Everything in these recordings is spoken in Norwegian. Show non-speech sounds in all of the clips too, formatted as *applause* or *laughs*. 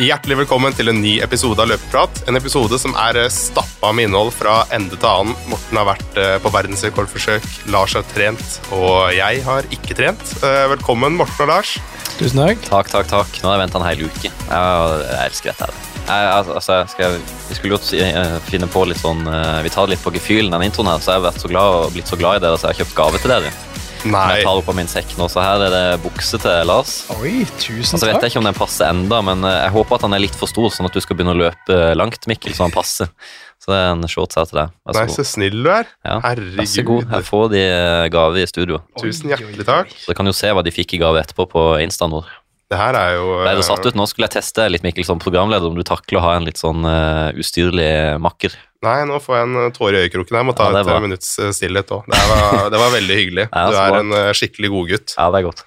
Hjertelig velkommen til en ny episode av Løpeprat. En episode som er eh, stappa med innhold fra ende til annen. Morten har vært eh, på verdensrekordforsøk, Lars har trent, og jeg har ikke trent. Eh, Velkommen, Morten og Lars. Tusen takk. Takk, takk, takk. Nå har jeg venta en hel uke. Jeg, jeg elsker dette. her. Jeg, al- altså, jeg skal, vi skulle godt si- finne på litt sånn Vi tar det litt på gefühlen, den introen her, så jeg har vært så glad og blitt så glad i dere, så jeg har kjøpt gave til dere. Nei, Jeg tar opp av min sekk nå, så her er det bukse til Lars. Oi, tusen Altså, vet takk. jeg ikke om den passer enda, men eh, jeg håper at han er litt for stor, sånn at du skal begynne å løpe langt, Mikkel, så han passer. Så det er en shorts her til deg. Vær nei, så så snill du er. Ja, Vær så god. Her får de eh, gave i studio. Tusen hjertelig takk. Så dere kan jo se hva de fikk i gave etterpå på instaen vår. Det her er jo Ble det satt ut? Nå skulle jeg teste litt Mikkel som programleder, om du takler å ha en litt sånn uh, ustyrlig makker. Nei, nå får jeg en eh, tåre i øyekroken. Jeg må ta Ja, et eh, minutts eh, stillhet òg. Det, var- det var veldig hyggelig. *laughs* Ja, Du er en eh, skikkelig godgutt. Ja, det er godt.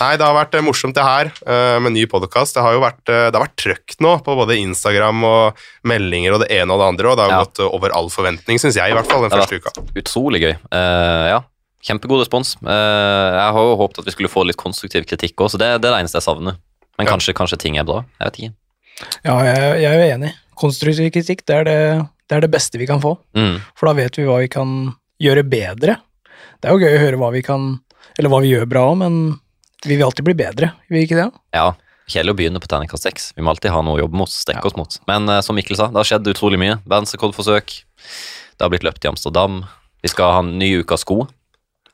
Nei, det har vært eh, morsomt det her eh, med ny podkast. Det har jo vært, eh, det har vært trøkk nå på både Instagram og meldinger og det ene og det andre, og det har Ja. gått eh, over all forventning, syns jeg i hvert fall, den første uka. Utrolig gøy. Uh, ja, Kjempegod respons. Eh, jeg har jo håpet at vi skulle få litt konstruktiv kritikk òg, så det, det er det eneste jeg savner. Men Ja. kanskje, kanskje ting er bra. Jeg vet ikke. Ja, jeg, jeg er jo enig. Konstruktiv kritikk, det er det, det er det beste vi kan få. Mm. For da vet vi hva vi kan gjøre bedre. Det er jo gøy å høre hva vi kan Eller hva vi gjør bra, men vi vil alltid bli bedre, vil vi ikke det? Ja, Kjedelig å begynne på terningkast seks. Vi må alltid ha noe å jobbe mot. strekke oss mot. Men eh, som Mikkel sa, det har skjedd utrolig mye. Verdensrekordforsøk. Det har blitt løpt i Amsterdam. Vi skal ha en ny uke av sko.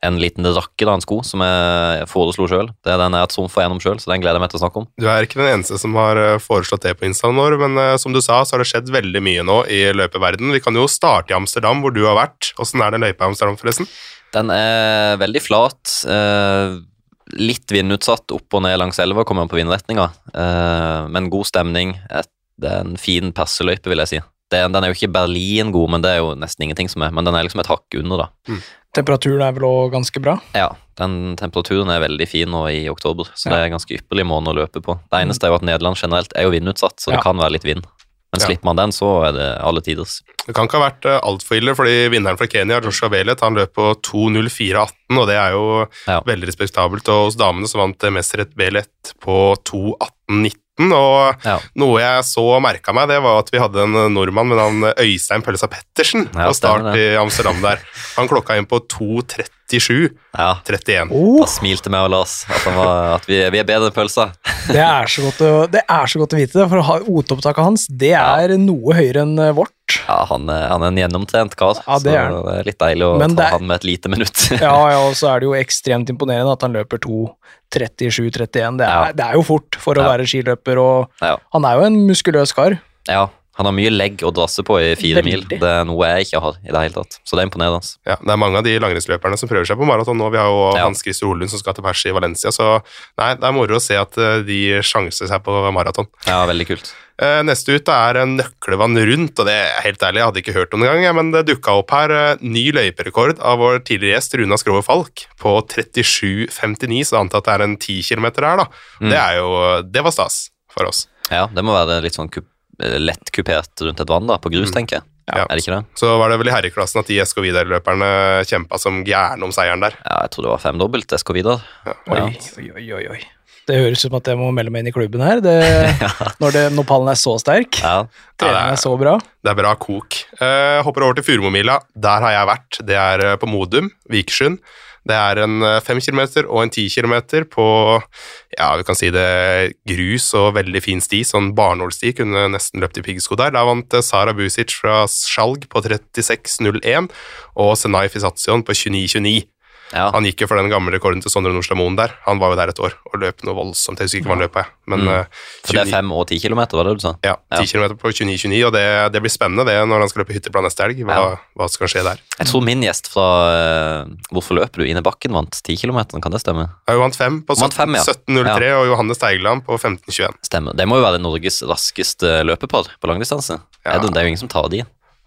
En liten rakke da, en sko som jeg foreslo sjøl. Det er den jeg har trumfa gjennom sjøl, så den gleder jeg meg til å snakke om. Du er ikke den eneste som har eh, foreslått det på Instaen vår, men uh, som du sa, så har det skjedd veldig mye nå i løpeverden. Vi kan jo starte i Amsterdam, hvor du har vært. Åssen er det løypa i Amsterdam, forresten? Den er veldig flat. Uh, litt vindutsatt opp og ned langs elva, kommer an på vindretninga. Men god stemning. Et, det er en fin perseløype, vil jeg si. Det, er- den er jo ikke Berlin-god, men det er jo nesten ingenting som er. Men den er liksom et hakk under, da. Temperaturen er vel òg ganske bra. Ja, den temperaturen er veldig fin nå i oktober, så det er ganske ypperlig måned å løpe på. Det eneste er jo at Nederland generelt er jo vindutsatt, så det kan være litt vind. Men Ja. slipper man den, så er det alle tiders. Det kan ikke ha vært altfor ille, fordi vinneren fra Kenya, Joshua Velet, han løp på 2.04,18, og det er jo Ja. veldig respektabelt. Og hos damene så vant Mesteret Velet på 2.18,19, og Ja. noe jeg så merka meg, det var at vi hadde en nordmann med navn Øystein Pølsa Pettersen Ja, på start i Amsterdam der. Han klokka inn på 2.37,31. Ja, Oh, da smilte vi og Lars at, han var, at vi, vi er bedre enn pølsa. *laughs* det, er så godt å, det er så godt å vite det, for OT-opptaket hans, det er noe høyere enn eh, vårt. Ja, han er, han er en gjennomtrent kar, Ja, det er så det er litt deilig å Men ta det er- han med et lite minutt. *laughs* Ja, ja, og så er det jo *laughs* ekstremt imponerende at han løper 2.37,31. Det, er- Ja. det er jo fort for å Ja. være skiløper, og ja. han er jo en muskuløs kar. ja, han har mye legg å drasse på i fire mil. Det er noe jeg ikke har i det hele tatt, så det er imponerende. Ja, det er mange av de langrennsløperne som prøver seg på maraton nå. Vi har jo Ja. Hans Christer Olund som skal til pers i Valencia, så nei, det er moro å se at eh, de sjanser seg på maraton. Ja, veldig kult. Eh, Neste ut er Nøklevann rundt, og det er helt ærlig, jeg hadde ikke hørt om det engang, men det dukka opp her eh, ny løyperekord av vår tidligere gjest Runa Skrove Falk på 37,59, så jeg antar at det er en 10 km her, da. Mm. Det er jo Det var stas for oss. Ja, det må være litt sånn kup lett kupert rundt et vann, da, på grus, Mm. tenker jeg. Ja. Er det ikke det? Så var det vel i herreklassen at de SK Vidar-løperne kjempa som gærne om seieren der. Ja, jeg tror det var femdobbelt SK Vidar. Ja. Oi, Ja. oi, oi, oi. Det høres ut som at jeg må melde meg inn i klubben her, det, *laughs* når, det, når pallen er så sterk. Ja, Treningen Ja, er- er så bra. Det er bra kok. Uh, hopper over til Furumomila. Der har jeg vært. Det er eh, på Modum, Vikersund. Det er en eh, fem kilometer og en ti kilometer på ja, vi kan si det grus og veldig fin sti, sånn barnålsti. Kunne nesten løpt i piggsko der. Da vant eh, Sara Busic fra Skjalg på 36,01 og Senai Fisatsion på 29,29. Ja. Han gikk jo for den gamle rekorden til Sondre Nordstadmoen der. Han var jo der et år og løp noe voldsomt. Jeg husker ikke hva han løp på, jeg. Men Mm. eh, For det er fem og ti kilometer, var det du sa? ja, ti ja. kilometer på 29-29, og det, det blir spennende det når han skal løpe hytteplan neste helg. Hva, Ja. hva skal skje der? Jeg tror min gjest fra eh, Hvorfor løper du? Ine Bakken vant ti kilometer, kan det stemme? Ja, hun vant fem på Vant fem, ja. og Johannes Teigeland på 15,21. Stemmer. Det må jo være Norges raskeste løpepar på langdistanse. Ja. Det, er- det er jo ingen som tar de.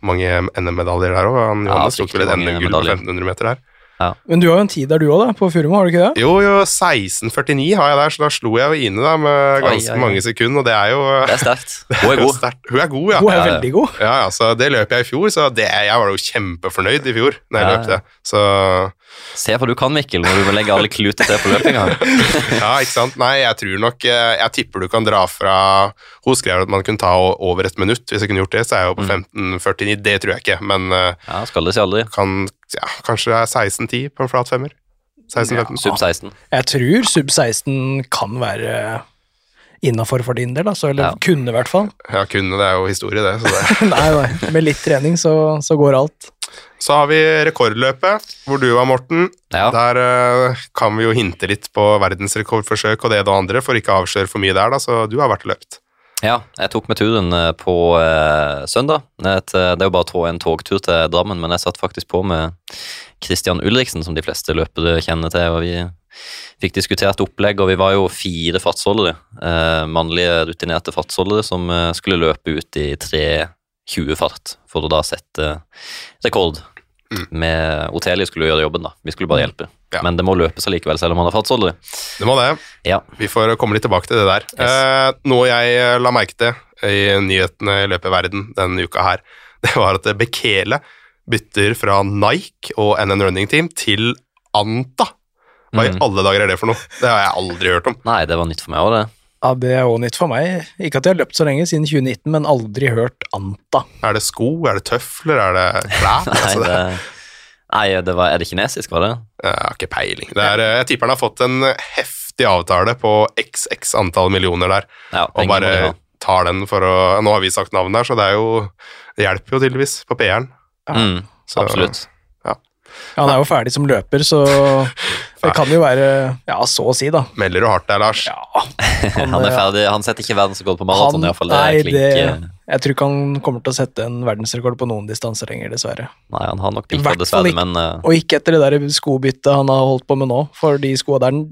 Mange NM-medaljer der òg. Ja, Johannes tok vel et NM-gull på 1500 meter her. Men du har jo en tid der du òg, på Furumo, har du ikke det? Jo, jo, 16,49 har jeg der, så da slo jeg jo Ine da med ganske oi, oi. mange sekunder, og det er jo Det er sterkt. *laughs* Hun er god. Er Hun er god, ja. Hun er Ja, ja. veldig god. Ja, ja, så Det løp jeg i fjor, så det, jeg var jo kjempefornøyd i fjor når jeg Ja, løp det. Så Se hva du kan, Mikkel, når du må legge alle kluter til på løpinga. *laughs* Ja, ikke sant? Nei, jeg tror nok eh, Jeg tipper du kan dra fra Hun skrev at man kunne ta over et minutt. Hvis jeg kunne gjort det, så er jeg jo på 15,49. Det tror jeg ikke, men eh, Ja, skal det si aldri. kan ja, Kanskje det er 16,10 på en flat femmer? 16-15? Sub 16. Jeg tror sub 16 kan være innafor for din del, altså, eller Ja. kunne i hvert fall. Ja, kunne, det er jo historie, det. Så, det. *laughs* nei, nei, med litt trening så, så går alt. Så har vi rekordløpet, hvor du var, Morten. Ja. Der eh, kan vi jo hinte litt på verdensrekordforsøk og det ene og andre, for ikke å avsløre for mye der, da, så du har vært og løpt. Ja, jeg tok med turen eh, på eh, søndag. Et, eh, det er jo bare tog, en togtur til Drammen, men jeg satt faktisk på med Christian Ulriksen, som de fleste løpere kjenner til. og Vi fikk diskutert opplegg, og vi var jo fire fartsholdere. Eh, mannlige, rutinerte fartsholdere som eh, skulle løpe ut i 3.20 fart for å da sette rekord. Mm. Med Otelie skulle jo gjøre jobben, da. Vi skulle bare hjelpe. Ja. Men det må løpes allikevel, selv om han har fartsholdere. Det må det. Ja. Vi får komme litt tilbake til det der. Yes. Eh, noe jeg eh, la merke til i nyhetene i løpet av verden denne uka her, *laughs* det var at Bekele bytter fra Nike og NN Running Team til Anta. Hva i Mm. alle dager er det for noe? Det har jeg aldri hørt om. Nei, det var nytt for meg òg, det. Ja, Det er òg nytt for meg. Ikke at jeg har løpt så lenge, siden 2019, men aldri hørt Anta. Er det sko, er det tøfler, er det klær? *laughs* Nei, Altså, det, nei det var, er det kinesisk, var det? jeg har ikke peiling. Det er, jeg tipper han har fått en heftig avtale på xx antall millioner der, Ja, og bare tar den for å Nå har vi sagt navnet der, så det er jo Det hjelper jo tydeligvis på PR-en. Mm, Så- absolutt. Ja, Han er jo ferdig som løper, så *laughs* det kan jo være Ja, så å si, da. Melder du hardt der, Lars? Ja, *laughs* Han er ferdig, han setter ikke verdensrekord på maraton, Han- iallfall. Nei, klink det- Jeg tror ikke han kommer til å sette en verdensrekord på noen distanser lenger, dessverre. Nei, han har nok pikka, dessverre, men uh... Og ikke etter det der skobyttet han har holdt på med nå, for de skoa der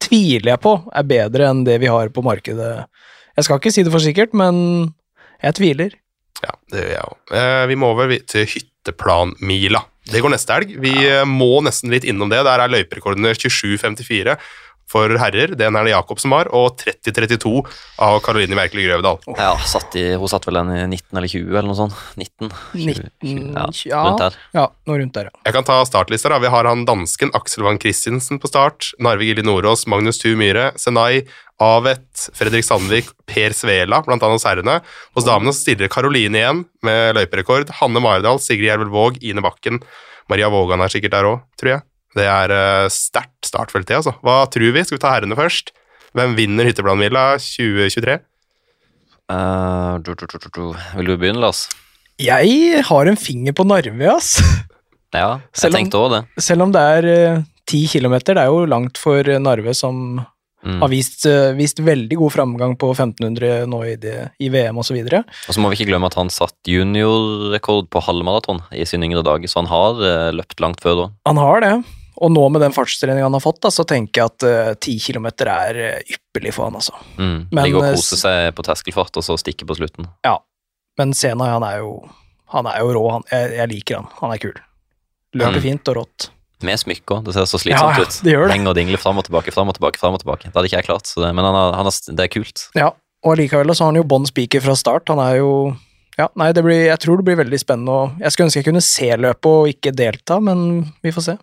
tviler jeg på er bedre enn det vi har på markedet. Jeg skal ikke si det for sikkert, men jeg tviler. Ja, det gjør jeg òg. Eh, vi må over til hytteplanmila. Det går neste helg. Vi ja. må nesten litt innom det. Der er løyperekordene 27,54 for herrer. Den er det Jakob som har, og 30,32 av Karoline Merkelig Grøvedal. ja, satt i, hun satt vel den i 19 eller 20, eller noe sånt. 19? 20, 20, ja, ja. rundt der. Ja, noe rundt der, ja. Jeg kan ta startlista. da. Vi har han dansken Aksel Van Christensen på start. Narve Gilje Nordås, Magnus Tu Myhre, Senai, Avet, Fredrik Sandvik, Per Svela, blant annet hos herrene. Hos damene stiller Karoline igjen med løyperekord. Hanne Maridal, Sigrid Jervel Våg, Ine Bakken. Maria Vågan er sikkert der òg, tror jeg. Det er uh, sterkt startfelt, det, altså. Hva tror vi? Skal vi ta herrene først? Hvem vinner Hytteplanmila 2023? Uh, du, du, du, du. Vil du begynne, Lars? Jeg har en finger på Narve, ass. *laughs* Ja, jeg Selv om- tenkte òg det. Selv om det er ti ti kilometer, det er jo langt for eh, Narve, som Mm. har vist, eh, vist veldig god framgang på 1500 nå i, det, i VM osv. Og så må vi ikke glemme at han satt juniorrekord på halvmaraton i sin yngre dager, så han har uh, løpt langt før da. Han har det. Og nå med den fartstreninga han har fått, da, så tenker jeg at eh, ti kilometer er eh, ypperlig for han, altså. Mm. Men, Ligge og kose seg på terskelfart, og så stikke på slutten. Ja, Men Senai, han er jo, han er jo rå. Han, jeg, jeg liker han. Han er kul. Løper Mm. fint og rått. Med smykker. Det ser så slitsomt Ja, ja, ut. det gjør det. Henger og dingler fram og tilbake, fram og tilbake. frem og tilbake. Det hadde ikke jeg klart, så det, men han har, han har, det er kult. Ja, og likevel så har han jo bånn spiker fra start. Han er jo Ja, nei, det blir, jeg tror det blir veldig spennende. Jeg skulle ønske jeg kunne se løpet og ikke delta, men vi får se.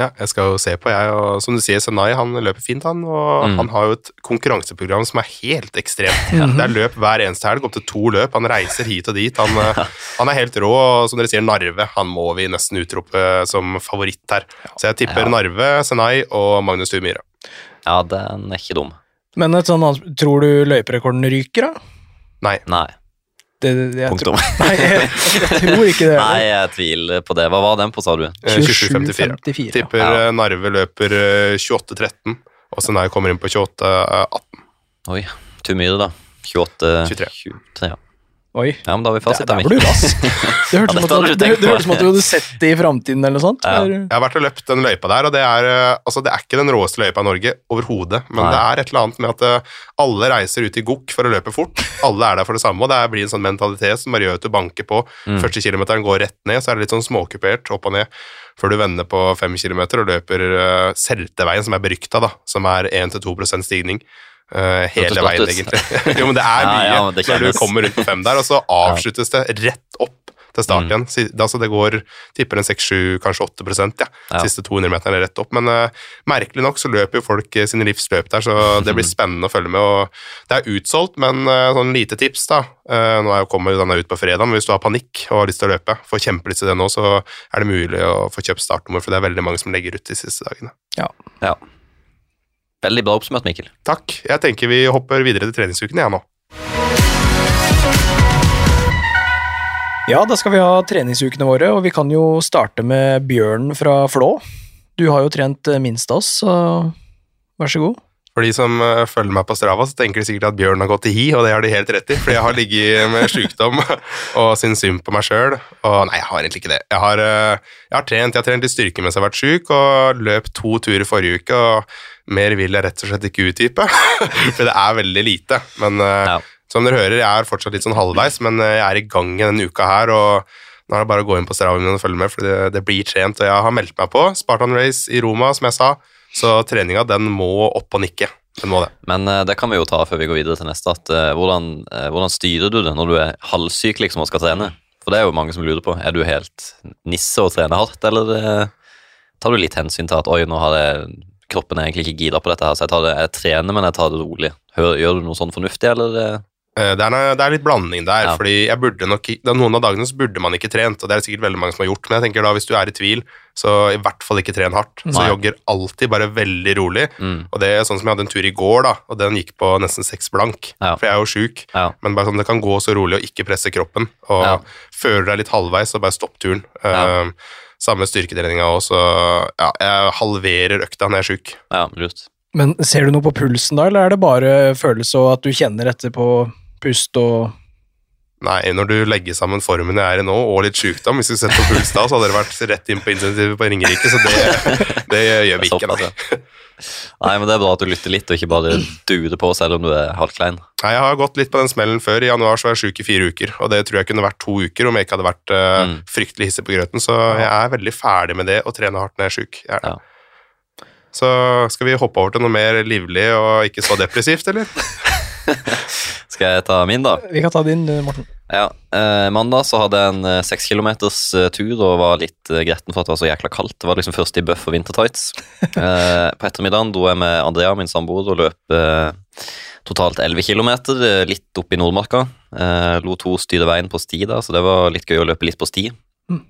Ja, jeg skal jo se på, jeg. Og som du sier, Senai han løper fint, han. Og Mm. han har jo et konkurranseprogram som er helt ekstremt. Det er løp hver eneste helg, opptil to løp. Han reiser hit og dit. Han, *laughs* eh, han er helt rå. Og som dere sier, Narve han må vi nesten utrope som favoritt her. Så jeg tipper Ja. Narve, Senai og Magnus Tuur Myhre. Ja, den er ikke dum. Men et sånt, tror du løyperekorden ryker, da? Nei. Nei. Det, det, jeg Punktum. Tror, *laughs* nei, jeg, jeg tror ikke det. Nei, jeg tviler på det. Hva var den på, sa du? eh, 27,54. 27,54. Tipper Ja. eh, Narve løper eh, 28,13, og Senai kommer inn på 28,18. Oi, Too mye da. 28 23. 23 ja. Oi, ja, men da har vi der, fasit. der var du rask. *laughs* Det hørtes Ja, som hørtes som at du hadde sett det i framtiden eller noe sånt. Ja. eller? Jeg har vært og løpt den løypa der, og det er, eh, altså, det er ikke den råeste løypa i Norge overhodet, men Nei. det er et eller annet med at eh, alle reiser ut i gokk for å løpe fort. Alle er der for det samme, og det blir en sånn mentalitet som bare gjør at du banker på. Mm. Første kilometeren går rett ned, så er det litt sånn småkupert opp og ned, før du vender på fem kilometer og løper uh, Selteveien, som er berykta, da, som er 1-2% stigning. Eh, hele veien, egentlig. *laughs* jo, men det er Ja, mye ja, det når du kommer rundt på fem der, og så *laughs* avsluttes det rett opp til start Mm. igjen. Mm. Altså det går, tipper en 6-7, kanskje 8 ja. Ja. Siste 200 meterne rett opp. Men uh, merkelig nok så løper jo folk eh, sine livsløp der, så det blir *laughs* spennende å følge med. og Det er utsolgt, men uh, sånn lite tips, da. Uh, Nå er jo kommer denne ut på fredag, men hvis du har panikk og har lyst til å løpe, får kjempelyst til det nå, så er det mulig å få kjøpt startnummer, for det er veldig mange som legger ut de siste dagene. Ja, Ja. Veldig bra oppsummert, Mikkel. Takk. Jeg tenker vi hopper videre til treningsuken, jeg nå. Ja, da skal vi ha treningsukene våre, og vi kan jo starte med Bjørn fra Flå. Du har jo trent eh, minst av oss, så vær så god. For de som eh, følger meg på Strava, så tenker de sikkert at Bjørn har gått i hi, og det har de helt rett i, fordi jeg har ligget med sykdom *laughs* og syns synd på meg sjøl. Og nei, jeg har egentlig ikke det. Jeg har, eh, jeg har trent jeg har trent litt styrke mens jeg har vært syk, og løp to turer forrige uke, og mer vil jeg rett og slett ikke utdype, *laughs* for det er veldig lite. Men eh, Ja. som dere hører, jeg er fortsatt litt sånn halvveis, men eh, jeg er i gang i denne uka her, og nå er det bare å gå inn på Strava min og følge med, for det, det blir trent, og jeg har meldt meg på Spartan Race i Roma, som jeg sa, så treninga den må opp og nikke. Den må det. Men uh, det kan vi jo ta før vi går videre til neste. At, uh, hvordan, uh, hvordan styrer du det når du er halvsyk liksom, og skal trene? For det er jo mange som lurer på. Er du helt nisse og trener hardt, eller tar du litt hensyn til at oi, nå har jeg kroppen er egentlig ikke gira på dette her, så jeg, tar det, jeg trener, men jeg tar det rolig. Hør, gjør du noe sånn fornuftig, eller? eh? Eh, Det er, det er litt blanding der, Ja. fordi jeg burde nok, noen av dagene så burde man ikke trent, og det er det sikkert veldig mange som har gjort, men jeg tenker da hvis du er i tvil, så i hvert fall ikke tren hardt. Så Nei. jogger alltid bare veldig rolig, Mm, og det er sånn som jeg hadde en tur i går da, og den gikk på nesten seks blank, Ja. for jeg er jo syk, ja. men bare sånn, det kan gå så rolig og ikke presse kroppen, og Ja. fører deg litt halvveis, så bare stopp turen. Ja. Samme styrketreninga også, ja, jeg halverer økta når jeg er syk. ja, lurt. Men ser du noe på pulsen da, eller er det bare følelse og at du kjenner etter på pust og Nei, når du legger sammen formen jeg er i nå, og litt sykdom, hvis du setter på puls da, så hadde det vært rett inn på intensivet på Ringerike, så det, *laughs* det gjør vi ikke. Nei. Nei, men det er bra at du lytter litt, og ikke bare durer på selv om du er halvklein. Nei, jeg har gått litt på den smellen før. I januar så var jeg syk i fire uker, og det tror jeg kunne vært to uker om jeg ikke hadde vært uh, Mm. fryktelig hissig på grøten, så jeg er veldig ferdig med det å trene hardt når jeg er det. Ja. Så skal vi hoppe over til noe mer livlig og ikke så depressivt, eller? *laughs* *laughs* Skal jeg ta min, da? Vi kan ta din, Morten. Ja, eh, Mandag så hadde jeg en eh, seks kilometers eh, tur og var litt eh, gretten for at det var så jækla kaldt. Det var liksom først i buff og vintertights. *laughs* Eh, på ettermiddagen dro jeg med Andrea, min samboer, og løp eh, totalt 11 km, eh, litt opp i Nordmarka. Eh, lot hun styre veien på sti da, så det var litt gøy å løpe litt på sti. Mm.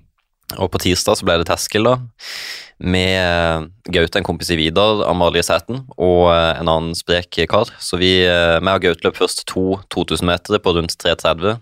Og på tirsdag så ble det terskel, da. Med eh, Gaute, en kompis i Vidar, Amalie Sæten og eh, en annen sprek kar. Så vi, har meg og Gaute løp først to 2000 meter på rundt 3.30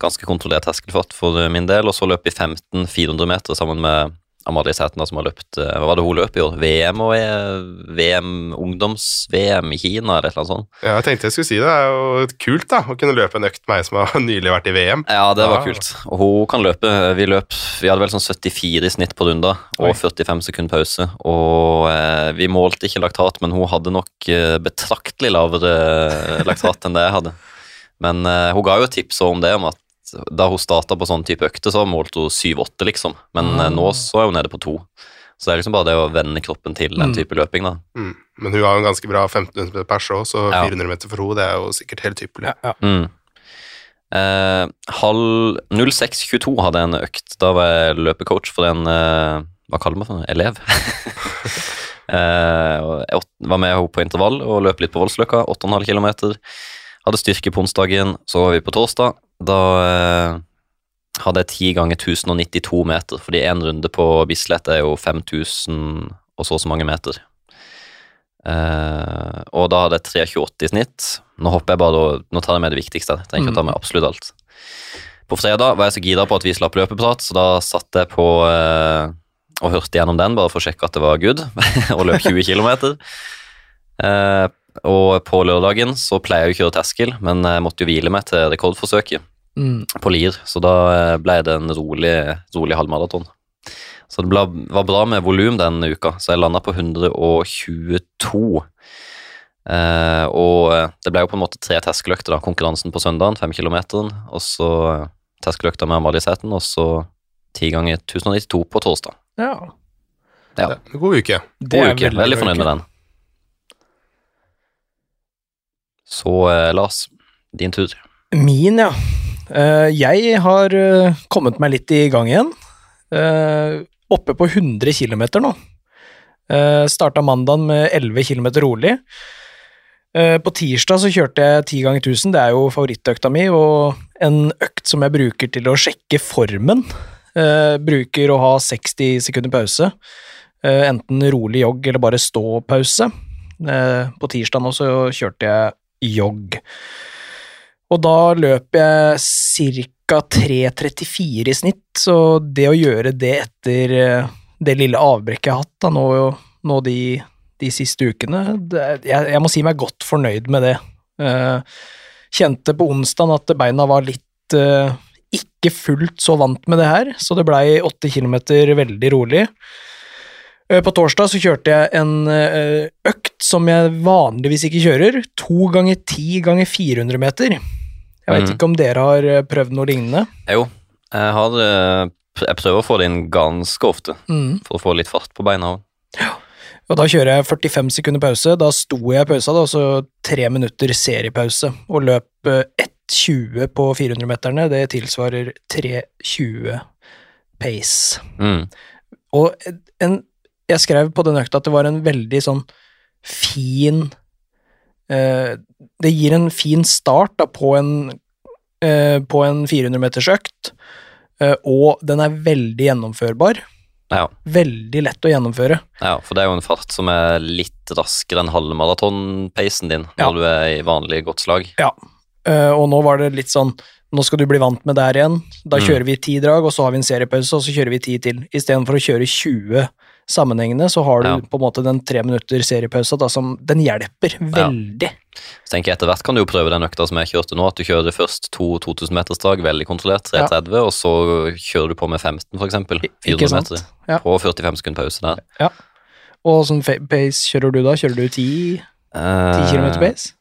ganske kontrollert terskelfart for eh, min del, og så løp vi 15 400 meter sammen med Amalie Sætna som har løpt eh, Hva var det hun løp i år? VM og eh, VM, ungdoms-VM i Kina, eller et eller annet sånt? Ja, jeg tenkte jeg skulle si det. Det er jo kult da, å kunne løpe en økt med meg som har *laughs* nylig vært i VM. Ja, det var Ja. kult. Og hun kan løpe. Vi løp Vi hadde vel sånn 74 i snitt på runda, og Oi. 45 sekund pause. Og eh, vi målte ikke laktat, men hun hadde nok eh, betraktelig lavere eh, laktat enn det jeg hadde. Men eh, hun ga jo et tips om det, om at da hun starta på sånn type økte, så målte hun 7-8, liksom. Men Ah. nå så er hun nede på 2. Så det er liksom bare det å vende kroppen til den Mm. type løping, da. Mm. Men hun har jo en ganske bra 1500 meter pers òg, så Ja. 400 meter for henne, det er jo sikkert helt ypperlig. Ja, ja. Mm. Eh, halv 06.22 hadde jeg en økt. Da var jeg løpecoach for en eh, Hva kaller man for en elev? *laughs* *laughs* eh, jeg var med henne på intervall og løp litt på Voldsløkka, 8,5 km. Hadde styrke på onsdagen, så var vi på torsdag. Da eh, hadde jeg 10 ganger 1092 meter, fordi én runde på Bislett er jo 5000 og så og så mange meter. Eh, og da hadde jeg 3,28 i snitt. Nå hopper jeg bare nå tar jeg med det viktigste. Jeg trenger ikke å ta med absolutt alt. På fredag var jeg så gira på at vi slapp løpeprat, så da satt jeg på eh, og hørte gjennom den bare for å sjekke at det var good, *laughs* og løp 20 km. Eh, og på lørdagen så pleier jeg å kjøre terskel, men jeg måtte jo hvile meg til rekordforsøket Mm. på Lier, så da eh, ble det en rolig, rolig halvmaraton. Så det ble, var bra med volum den uka, så jeg landa på 122. Eh, og eh, det ble jo på en måte tre terskeløkter, da. Konkurransen på søndagen, fem kilometeren, og så terskeløkta med Amalie Sæten, og så ti ganger 1092 på torsdag. ja. Ja. Det er en God uke. God uke. Veldig fornøyd med den. Så eh, Lars, din tur. Min, ja. Eh, jeg har eh, kommet meg litt i gang igjen. Eh, oppe på 100 km nå. Uh, Starta mandagen med 11 km rolig. Eh, på tirsdag så kjørte jeg 10 ganger 1000, det er jo favorittøkta mi, og en økt som jeg bruker til å sjekke formen. Eh, bruker å ha 60 sekunder pause. Eh, enten rolig jogg eller bare ståpause. Uh, på tirsdag nå så kjørte jeg jogg. Og da løper jeg ca. 3.34 i snitt, så det å gjøre det etter eh, det lille avbrekket jeg har hatt da, nå, nå de, de, siste ukene det, jeg, jeg, må si meg godt fornøyd med det. Uh, kjente på onsdag at beina var litt uh, ikke fullt så vant med det her, så det blei åtte kilometer veldig rolig. Uh, på torsdag så kjørte jeg en økt som jeg vanligvis ikke kjører, to ganger ti ganger 400 meter. Jeg vet mm. ikke om dere har eh, prøvd noe lignende? Jo, jeg, har, eh, jeg prøver å få det inn ganske ofte, mm. for å få litt fart på beina òg. Ja. Og da kjører jeg 45 sekunder pause. Da sto jeg i pausa, da, så tre minutter seriepause, og løp 1,20 eh, på 400-meterne. Det tilsvarer 3,20 pace. Mm. Og en, jeg skrev på den økta at det var en veldig sånn fin Eh, det gir en fin start da, på en, eh, på en 400 meters økt, eh, og den er veldig gjennomførbar. Ja. Veldig lett å gjennomføre. Ja, for det er jo en fart som er litt raskere enn halvmaraton-peisen din når ja. du er i vanlig godt slag. Ja, og nå var det litt sånn nå skal du bli vant med det her igjen. Da mm. kjører vi ti drag, og så har vi en seriepause, og så kjører vi ti til. Istedenfor å kjøre 20 sammenhengende, så har du ja. på en måte den tre minutter seriepausa da, som den hjelper veldig. Ja. Så tenker jeg Etter hvert kan du jo prøve den økta som jeg kjørte nå, at du kjører først to 2000 meters drag, veldig kontrollert, 330, ja. og så kjører du på med 15 for eksempel, 400 meter, på 45 sekunder pause der. Ja. Og sånn pace kjører du da? Kjører du 10, 10 km pace?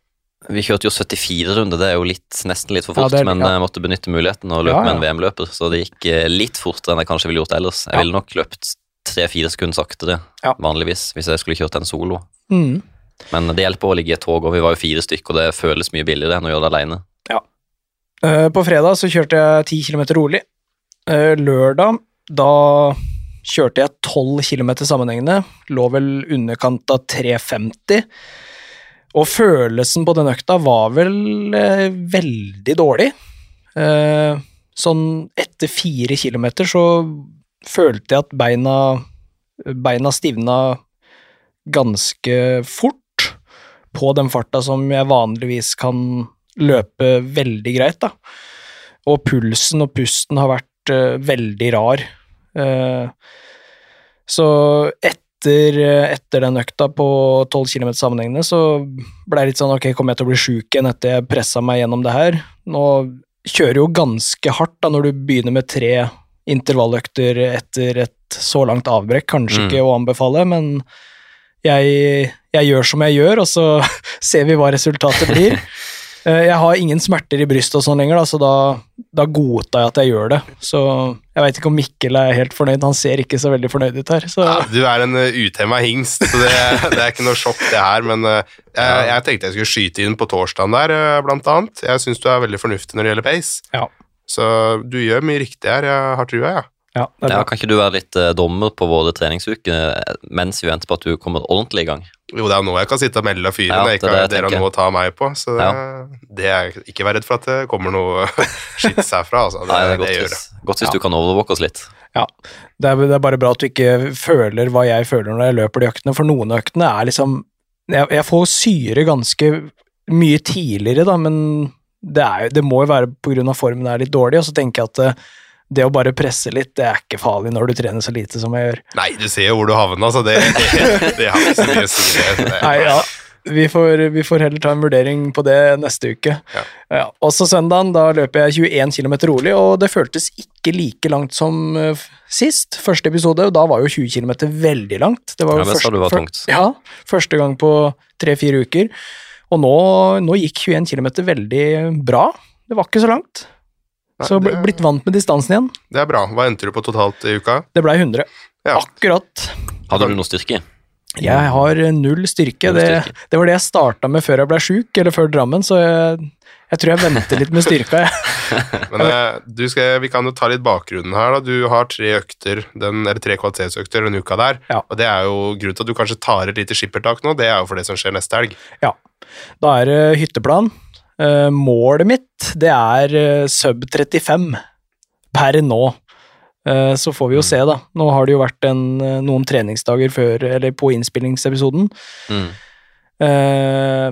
Vi kjørte jo 74 runder, det er jo litt, nesten litt for fort, ja, er, men jeg måtte benytte muligheten og løpe ja, ja. med en VM-løper, så det gikk eh, litt fortere enn jeg kanskje ville gjort ellers. Jeg ville nok løpt tre-fire sekunder saktere ja. vanligvis hvis jeg skulle kjørt en solo. Mm. Men det hjelper å ligge i et tog, og vi var jo fire stykker, og det føles mye billigere enn å gjøre det alene. Ja. Uh, på fredag så kjørte jeg ti kilometer rolig. Uh, lørdag, da kjørte jeg tolv kilometer sammenhengende. Lå vel underkant av 3,50. Og følelsen på den økta var vel uh, veldig dårlig. sånn etter fire kilometer så følte jeg at beina, beina stivna ganske fort på den farta som jeg vanligvis kan løpe veldig greit, da. Og pulsen og pusten har vært uh, veldig rar. Uh, så etter, etter, den økta på 12 km sammenhengende, så ble jeg litt sånn ok, kommer jeg til å bli sjuk igjen etter jeg pressa meg gjennom det her? Nå kjører jo ganske hardt da når du begynner med tre intervalløkter etter et så langt avbrekk. Kanskje mm. ikke å anbefale, men jeg, jeg, gjør som jeg gjør, og så *laughs* ser vi hva resultatet blir. *laughs* Eh, jeg har ingen smerter i brystet og sånn lenger, da, så da, da godtar jeg at jeg gjør det. Så jeg veit ikke om Mikkel er helt fornøyd, han ser ikke så veldig fornøyd ut her. Ja, du er en uh, uthemma hingst, så det, *laughs* det, er ikke noe sjokk det her. Men uh, jeg, jeg, tenkte jeg skulle skyte inn på torsdagen der, blant annet. Jeg syns du er veldig fornuftig når det gjelder pace. Ja. Så du gjør mye riktig her, jeg har trua, jeg. Ja. Ja, ja, kan ikke du være litt eh, dommer på våre treningsuker eh, mens vi venter på at du kommer ordentlig i gang? Jo, det er nå jeg kan sitte og melde og fyre ja, det, ikke det, dere har noe å ta meg på. Så det, ja. det er ikke vær redd for at det kommer noe *laughs* skits herfra. Altså. Det, Nei, det er godt, det hvis, godt hvis du kan overvåke oss litt. Ja, det er, det er, bare bra at du ikke føler hva jeg føler når jeg løper de øktene, for noen av øktene er liksom jeg, jeg, får syre ganske mye tidligere, da, men det, er, det må jo være pga. formen er litt dårlig, og så tenker jeg at det, eh, å bare presse litt, det er ikke farlig når du trener så lite som jeg gjør. Nei, du ser jo hvor du havner, så det, det, det har ikke så mye å si. *laughs* Nei, ja. Vi får, vi får, heller ta en vurdering på det neste uke. Ja. Ja, også søndagen, da løper jeg 21 km rolig, og det føltes ikke like langt som uh, sist. Første episode, og da var jo 20 km veldig langt. Det var jo ja, første, var tungt. Ja, første gang på tre-fire uker. Og nå, nå gikk 21 km veldig bra. Det var ikke så langt. Nei, så det, blitt vant med distansen igjen. Det er bra. Hva endte du på totalt i uka? Det blei 100. Ja. Akkurat. Hadde du noe styrke? Jeg har null styrke. Null Det, styrke. det var det jeg starta med før jeg ble sjuk, eller før Drammen, så jeg, jeg tror jeg venter litt med styrka. *laughs* Jeg. Men eh, du skal, vi kan jo ta litt bakgrunnen her. da. Du har tre økter, den, eller tre kvalitetsøkter den uka der. Ja. Og det er jo grunnen til at du kanskje tar et lite skippertak nå. Det er jo for det som skjer neste helg. Ja. Da er det hytteplan. Eh, målet mitt, det er eh, sub 35 per nå. Eh, så får vi jo se, da. Nå har det jo vært en, noen treningsdager før, eller på innspillingsepisoden. Mm. Eh,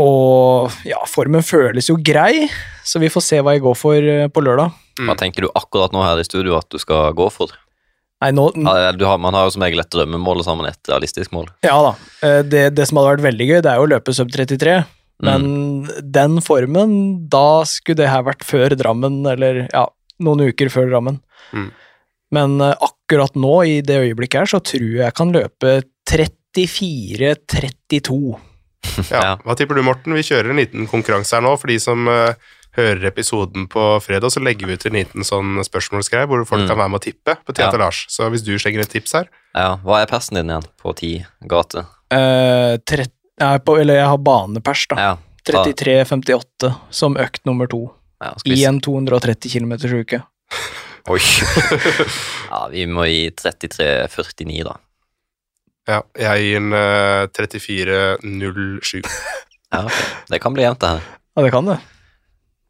og ja, formen føles jo grei, så vi får se hva jeg går for på lørdag. Hva tenker du akkurat nå her i studio at du skal gå for? Nei, nå, Ja, Du har, man har jo som regel et drømmemål man et realistisk mål. ja da. Eh, det, det som hadde vært veldig gøy, det er jo å løpe sub 33. Men den formen, da skulle det her vært før Drammen, eller ja, noen uker før Drammen. Mm. Men eh, akkurat nå, i det øyeblikket her, så tror jeg jeg kan løpe 34-32. Ja. Ja. Hva tipper du, Morten? Vi kjører en liten konkurranse her nå. For de som eh, hører episoden på fredag, så legger vi ut en liten sånn spørsmålsgreie hvor folk Mm. kan være med å tippe på Teater Ja. Lars. Så hvis du slenger et tips her Ja, Hva er persen din igjen på ti gate? Eh, trett- jeg er på, eller jeg har banepers, da. Ja, 33,58 som økt nummer to. ja, I en 230 km uke. Oi. ja, vi må gi 33,49, da. Ja, jeg gir en uh, 34,07. Ja, okay. Det kan bli jevnt, det her. Ja, det kan det.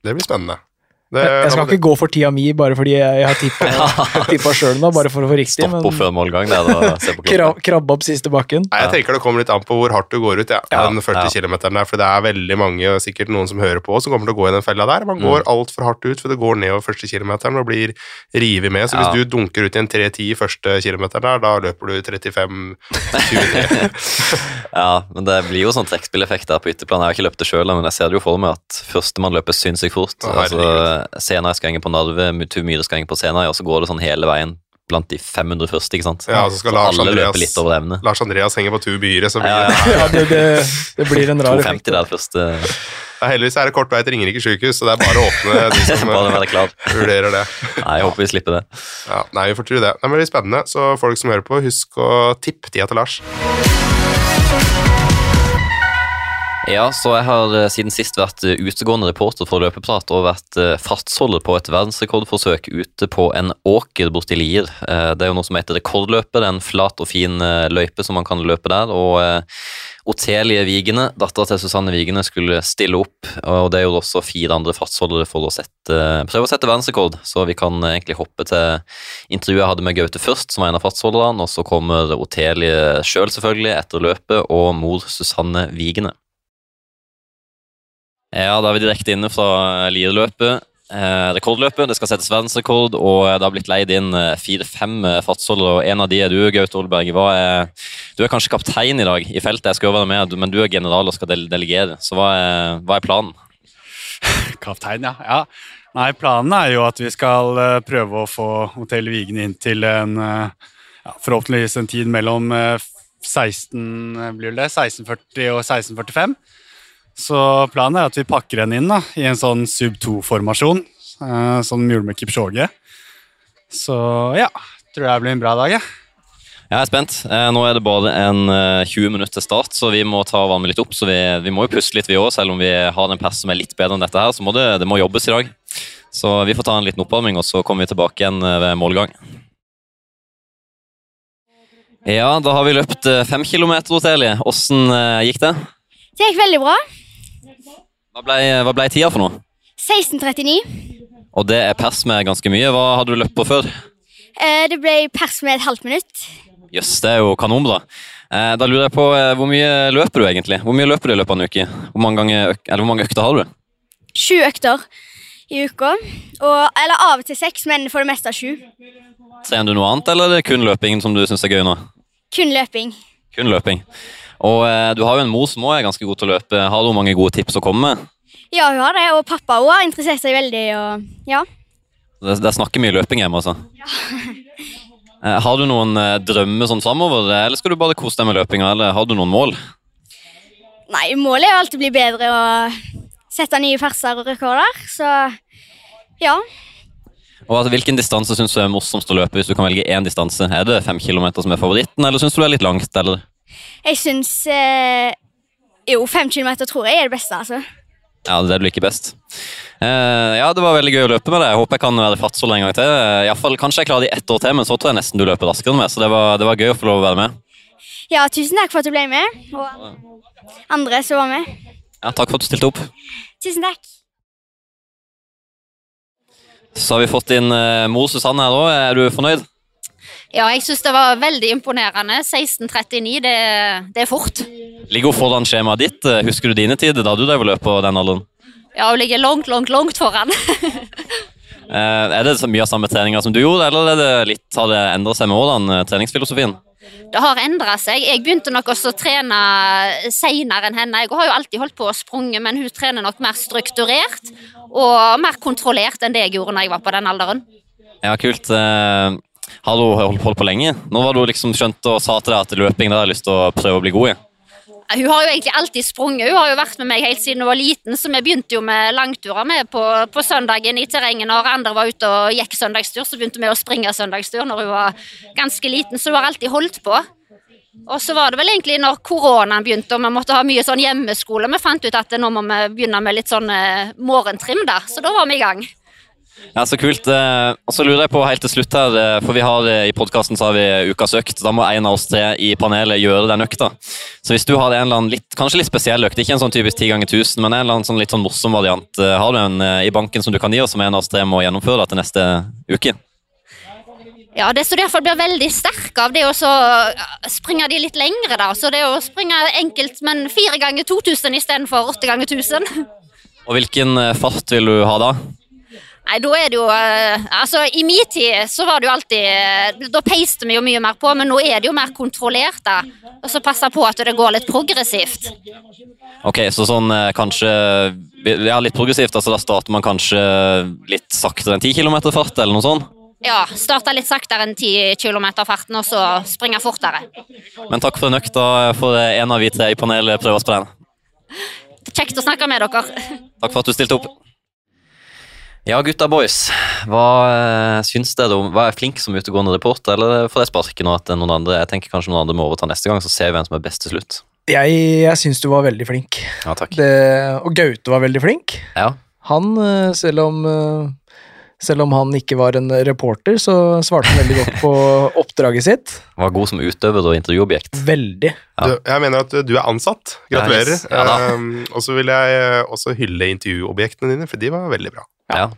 Det blir spennende. Det, Jeg, jeg skal ikke gå for tida mi bare fordi jeg, jeg har tippa sjøl *laughs* nå, bare for å få riktig. Stopp opp før målgang krab, krabbe opp siste bakken. Nei, jeg tenker det kommer litt an på hvor hardt du går ut, ja. Ja, den 40 ja. km der. For det er veldig mange, og sikkert noen som hører på, som kommer til å gå i den fella der. Man Mm. går altfor hardt ut, for det går nedover første kilometeren og blir revet med. Så Ja. hvis du dunker ut i en 3.10 første kilometer der, da løper du 35-23. *laughs* Ja, men det blir jo sånn trekkspilleffekt der på ytterplan. Jeg har ikke løpt det sjøl, men jeg ser det jo for meg at førstemann løper sinnssykt fort. Å, altså, Senere skal henge på Narve, Mutu Myhre skal henge på Senere, og så går det sånn hele veien blant de 500 første, ikke sant? Ja, så skal Lars alle Andreas- løper litt over evne. Lars Andreas henger på to byre, så blir Ja, det ja. Ja, det, det, det blir en rar effekt. 250 der første. Ja, Heldigvis er det kort vei til Ringerike sykehus, så det er bare å åpne de *laughs* som eh, vurderer det. Nei, jeg håper vi slipper det. Ja, nei, vi får tro det. Det blir spennende, så folk som hører på, husk å tippe tida til Lars. Ja, så jeg har eh, siden sist vært eh, utegående reporter for Løpeprat og vært fartsholder på et verdensrekordforsøk ute på en åker borti Lier. Eh, Det er jo noe som heter rekordløpet. Det er en flat og fin eh, løype som man kan løpe der. og eh, Otelie Vigene, dattera til Susanne Vigene, skulle stille opp. og Det er jo også fire andre fartsholdere for å sette, prøve å sette verdensrekord. Så vi kan eh, egentlig hoppe til intervjuet jeg hadde med Gaute først, som var en av fartsholderne. Og så kommer Otelie sjøl, selvfølgelig, etter løpet, og mor Susanne Vigene. Ja, da er vi direkte inne fra Lierløpet. Eh, rekordløpet, det skal settes verdensrekord, og det har blitt leid inn eh, fire-fem eh, fartsholdere. og En av de er du, Gaute Olberg. Er, du er kanskje kaptein i dag i feltet, jeg skal jo være med, men du er general og skal delegere. Så hva er, hva er planen? *laughs* Kaptein, ja. ja. Nei, planen er jo at vi skal eh, prøve å få Hotell Vigen inn til en eh, ja, forhåpentligvis en tid mellom eh, 16, eh, blir det, 1640 og 1645. Så planen er at vi pakker den inn da, i en sånn sub 2-formasjon, eh, sånn mule med Kipchoge. Så ja, tror jeg det blir en bra dag, jeg. Jeg er spent. Eh, nå er det bare en eh, 20 minutter til start, så vi må ta varmen litt opp. Så vi, vi må jo puste litt, vi òg, selv om vi har en pers som er litt bedre enn dette her. Så må det, det må jobbes i dag. Så vi får ta en liten oppvarming, og så kommer vi tilbake igjen eh, ved målgang. Ja, da har vi løpt eh, fem kilometer, Otelie. Åssen eh, gikk det? Det gikk veldig bra. Hva ble, hva ble tida for noe? 16.39. Og det er pers med ganske mye. Hva hadde du løpt på før? Eh, Det ble pers med et halvt minutt. Jøss, det er jo kanonbra. Eh, Da lurer jeg på, eh, hvor mye løper du egentlig? Hvor mye løper du i løpet av en uke? Hvor mange, ganger, eller hvor mange økter har du? Sju økter i uka. Og, eller av og til seks, men for det meste sju. Trener du noe annet, eller er det kun løping som du syns er gøy nå? Kun løping. Kun løping. Og eh, du har jo en mor som også er ganske god til å løpe. Har du mange gode tips å komme med? Ja, hun har det, og pappa også har interessert seg veldig. Og, ja. Det, det snakker mye løping hjemme, altså. Ja. *laughs* Har du noen eh, drømmer sånn framover, eller skal du bare kose deg med løpinga, eller har du noen mål? Nei, målet er jo alltid å bli bedre og sette nye ferser og rekorder, så ja. Og altså, Hvilken distanse syns du er morsomst å løpe hvis du kan velge én distanse? Er det fem kilometer som er favoritten, eller syns du det er litt langt? eller? Jeg syns eh, Jo, fem kilometer tror jeg er det beste, altså. Ja, det er det du liker best. Uh, ja, det var veldig gøy å løpe med deg. Jeg håper jeg kan være fartsholder en gang til. Eh, i fall, kanskje jeg klarer det i ett år til, men så tror jeg nesten du løper raskere enn meg. Så det var, det var gøy å få lov å være med. Ja, tusen takk for at du ble med, og andre som var med. Ja, Takk for at du stilte opp. Tusen takk. Så har vi fått inn uh, mor Susanne her òg. Er du fornøyd? Ja, jeg syns det var veldig imponerende. 16.39, det, det er fort. Ligger hun foran skjemaet ditt? Eh, Husker du dine tider da du drev og løp på den alderen? Ja, hun ligger langt, langt, langt foran. *laughs* Eh, er det så mye av samme treninger som du gjorde, eller er det litt, har det endret seg med årene, eh, treningsfilosofien? Det har endra seg. Jeg begynte nok også å trene seinere enn henne. Jeg har jo alltid holdt på å sprunge, men hun trener nok mer strukturert og mer kontrollert enn det jeg gjorde når jeg var på den alderen. Ja, kult. Har du holdt på lenge? Nå var du liksom skjønt og sa til deg at løping har lyst til å prøve å bli god i. Hun har jo egentlig alltid sprunget. Hun har jo vært med meg helt siden hun var liten, så vi begynte jo med langturer med på, på søndagen i terrenget. Når andre var ute og gikk søndagstur, så begynte vi å springe søndagstur når hun var ganske liten, så hun har alltid holdt på. Og så var det vel egentlig når koronaen begynte og vi måtte ha mye sånn hjemmeskole, vi fant ut at nå må vi begynne med litt sånn eh, morgentrim, da. Så da var vi i gang. Ja, Så kult. Eh, Og så lurer jeg på helt til slutt her, eh, for vi har eh, i podkasten har vi ukas økt. Da må en av oss tre i panelet gjøre den økta. Så hvis du har en eller annen litt, kanskje litt spesiell økt, ikke en sånn typisk 10 ganger 1000, men en eller annen sånn litt sånn morsom variant, har du en i banken som du kan gi oss, som en av oss tre må gjennomføre til neste uke? Ja, det som iallfall blir veldig sterk av, det er å springe de litt lengre, da. Så det å springe enkelt, men fire ganger 2000 istedenfor åtte ganger 1000. Og hvilken fart vil du ha da? Nei, da er det jo eh, Altså, i min tid så var det jo alltid eh, Da peiste vi jo mye mer på, men nå er det jo mer kontrollert, da. Og så passe på at det går litt progressivt. Ok, så sånn eh, kanskje Ja, litt progressivt. altså Da starter man kanskje litt saktere enn 10 km fart, eller noe sånt? Ja, starte litt saktere enn 10 km farten, og så springe fortere. Men takk for en økt. Da får en av vi tre i panelet prøve oss på den. Kjekt å snakke med dere. Takk for at du stilte opp. Ja, gutta boys. Hva eh, syns dere om Hva er flink som utegående reporter, eller får jeg sparken og at noen andre Jeg tenker kanskje noen andre må overta neste gang, så ser vi hvem som er best til slutt. Jeg, jeg syns du var veldig flink. Ja, takk. Det, og Gaute var veldig flink. Ja, Han, eh, selv om eh, selv om han ikke var en reporter, så svarte han veldig godt på *laughs* oppdraget sitt. Var god som utøver og intervjuobjekt. Veldig. Ja. Du, jeg mener at du er ansatt. Gratulerer. Nice. Ja da. um, og så vil jeg også hylle intervjuobjektene dine, for de var veldig bra. Ja.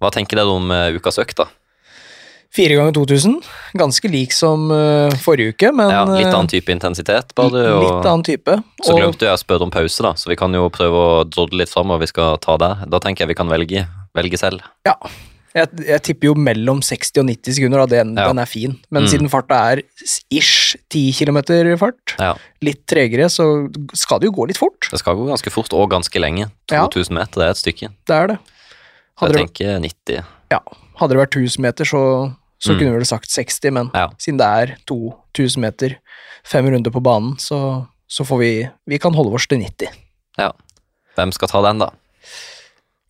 Hva tenker dere om uh, ukas økt, da? Fire ganger 2000. Ganske lik som uh, forrige uke, men Ja, litt eh, annen type intensitet, bare. Og, litt annen type. Så Og glemte jeg å spørre om pause, da, så vi kan jo prøve å drodle litt framover. Vi skal ta der. Da tenker jeg vi kan velge, velge selv. jeg, jeg tipper jo mellom 60 og 90 sekunder, da. Den, Ja. den er fin. Men Mm. siden farta er ish 10 km fart, Ja. litt tregere, så skal det jo gå litt fort. Det skal gå ganske fort og ganske lenge. Ja. 2000 meter det er et stykke. Det er det. Så Hadde jeg tenker 90. ja, hadde det vært 1000 meter, så, så Mm. kunne vi vel sagt 60, men Ja. siden det er 2000 meter, fem runder på banen, så, så får vi Vi kan holde oss til 90. Ja. Hvem skal ta den, da?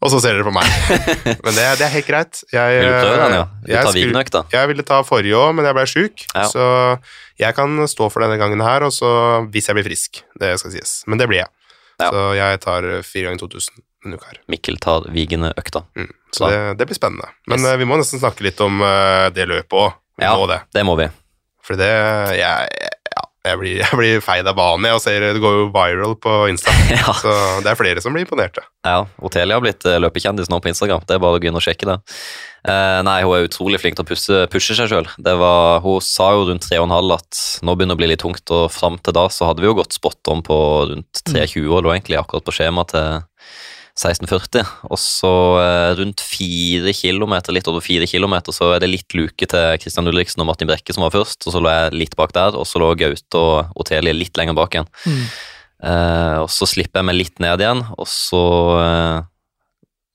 Og så ser dere på meg. *laughs* Men det, det er helt greit. Jeg, Vil du prøve den, ja? Du jeg ta skulle- Vigenøkta? Jeg ville ta forrige òg, men jeg ble sjuk. Ja. Så jeg kan stå for denne gangen her, og så hvis jeg blir frisk. Det skal sies. Men det blir jeg. Ja. Så jeg tar fire ganger 2000 uka her. Mikkel tar vigende økta. Mm. Så det, det blir spennende. Men Yes. eh, vi må nesten snakke litt om eh, det løpet òg. Ja. må det. Det må vi. For det jeg, ja, jeg, blir, *laughs* jeg blir feid av banen. Jeg ser det går jo viral på Insta. *laughs* Ja. Så det er flere som blir imponerte. Ja, Otelia har blitt eh, løpekjendis nå på Instagram. Det er bare å gå inn og sjekke det. Eh, nei, hun er utrolig flink til å pusse, pushe seg sjøl. Hun sa jo rundt 3,5 at nå begynner det å bli litt tungt, og fram til da så hadde vi jo gått spot on på rundt 3,20, og lå egentlig akkurat på skjema til 16,40. Og så eh, rundt fire kilometer, litt over fire kilometer, så er det litt luke til Christian Ulriksen og Martin Brekke som var først, og så lå jeg litt bak der, og så lå Gaute og Otelie litt lenger bak igjen. Mm. Eh, og så slipper jeg meg litt ned igjen, og så eh,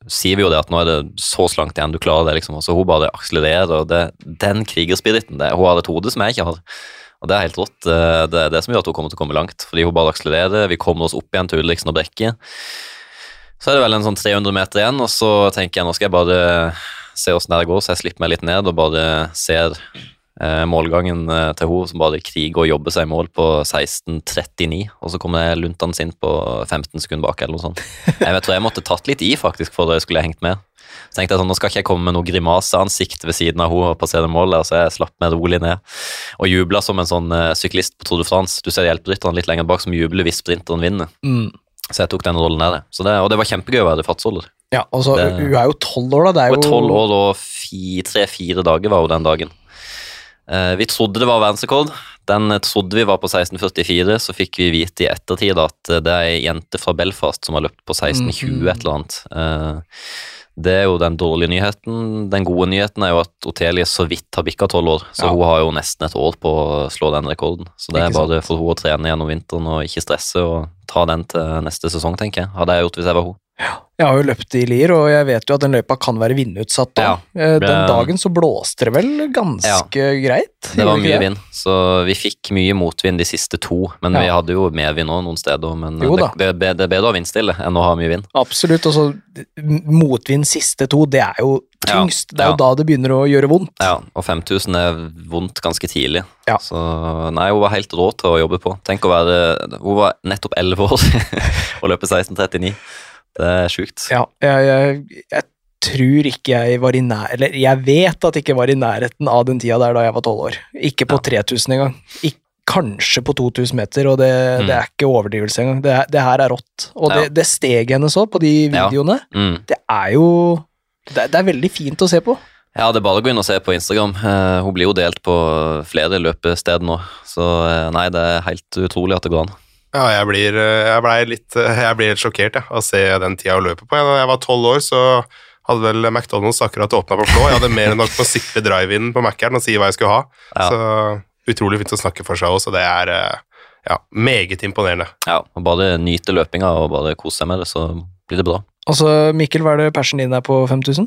sier vi jo det at nå er det så slankt igjen, du klarer det, liksom. Og så hun bare akselererer, og det, den krigerspiriten, det, hun har et hode som jeg ikke har. Og det er helt rått. Eh, Det er det som gjør at hun kommer til å komme langt, fordi hun bare akselererer, vi kommer oss opp igjen til Ulriksen og Brekke. Så er det vel en sånn 300 meter igjen, og så tenker jeg nå skal jeg bare se åssen det går, så jeg slipper meg litt ned og bare ser Eh, målgangen eh, til hun som bare kriger og jobber seg i mål på 16.39, og så kommer jeg luntende inn på 15 sekunder bak, eller noe sånt. Jeg tror jeg måtte tatt litt i, faktisk, for jeg skulle hengt med. Så tenkte jeg sånn, nå skal ikke jeg komme med noe grimaseansikt ved siden av henne og passere målet, så jeg slapp meg rolig ned. Og jubla som en sånn uh, syklist på Tour de France. Du ser hjelperytterne litt lenger bak som jubler hvis sprinteren vinner. Mm. Så jeg tok den rollen der, så det, og det var kjempegøy å være fartsholder. Ja, altså, så, Det- Hun er jo tolv år, da. Det er jo tolv år og tre-fire dager var jo den dagen. Eh, vi trodde det var verdensrekord. Den eh, trodde vi var på 16,44. Så fikk vi vite i ettertid at eh, det er ei jente fra Belfast som har løpt på 16,20 Mhm. et eller annet. Eh, det er jo den dårlige nyheten. Den gode nyheten er jo at Otelie så vidt har bikka tolv år, så Ja. hun har jo nesten et år på å slå den rekorden. Så det er bare for hun å trene gjennom vinteren og ikke stresse og ta den til neste sesong, tenker jeg. Hadde jeg gjort hvis jeg var hun. Jeg har jo løpt i Lier, og jeg vet jo at den løypa kan være vindutsatt da. Ja. Eh, Den dagen så blåste det vel ganske greit? Det var mye vind, så vi fikk mye motvind de siste to. Men vi hadde jo medvind òg noen steder. Men Jo det, det, det er bedre å ha vindstille enn å ha mye vind. Absolutt. Og så motvind siste to, det er jo Ja, tyngst. Det er jo ja. da det begynner å gjøre vondt. Ja, Og 5000 er vondt ganske tidlig. Ja. Så nei, hun var helt rå til å jobbe på. Tenk å være Hun var nettopp 11 år *laughs* og løpe 16,39. Det er sjukt. Ja, jeg, jeg, jeg tror ikke jeg var i nær... Eller jeg vet at jeg ikke var i nærheten av den tida der da jeg var tolv år. Ikke på 3000 engang. Ik- Kanskje på 2000 meter, og det, Mm. det er ikke overdrivelse engang. Det, det her er rått. Og det, Ja. det steget hennes òg, på de Ja. videoene, Mm. det er jo det, det er veldig fint å se på. Ja, det er bare å gå inn og se på Instagram. Uh, hun blir jo delt på flere løpesteder nå. Så uh, nei, det er helt utrolig at det går an. Ja, jeg blir, eh, jeg ble litt, eh, jeg blir helt sjokkert ja, av å se den tida hun løper på. Da jeg var tolv år, så hadde vel McDonald's akkurat åpna på Flå. Jeg hadde mer enn nok på å sikre drive-in på Mac-eren og si hva jeg skulle ha. Ja. Så utrolig fint å snakke for seg òg, så det er eh, ja, meget imponerende. Ja, og Bare nyte løpinga og bare kose seg med det, så blir det bra. Og så, Mikkel, hva er det persen din er på 5000?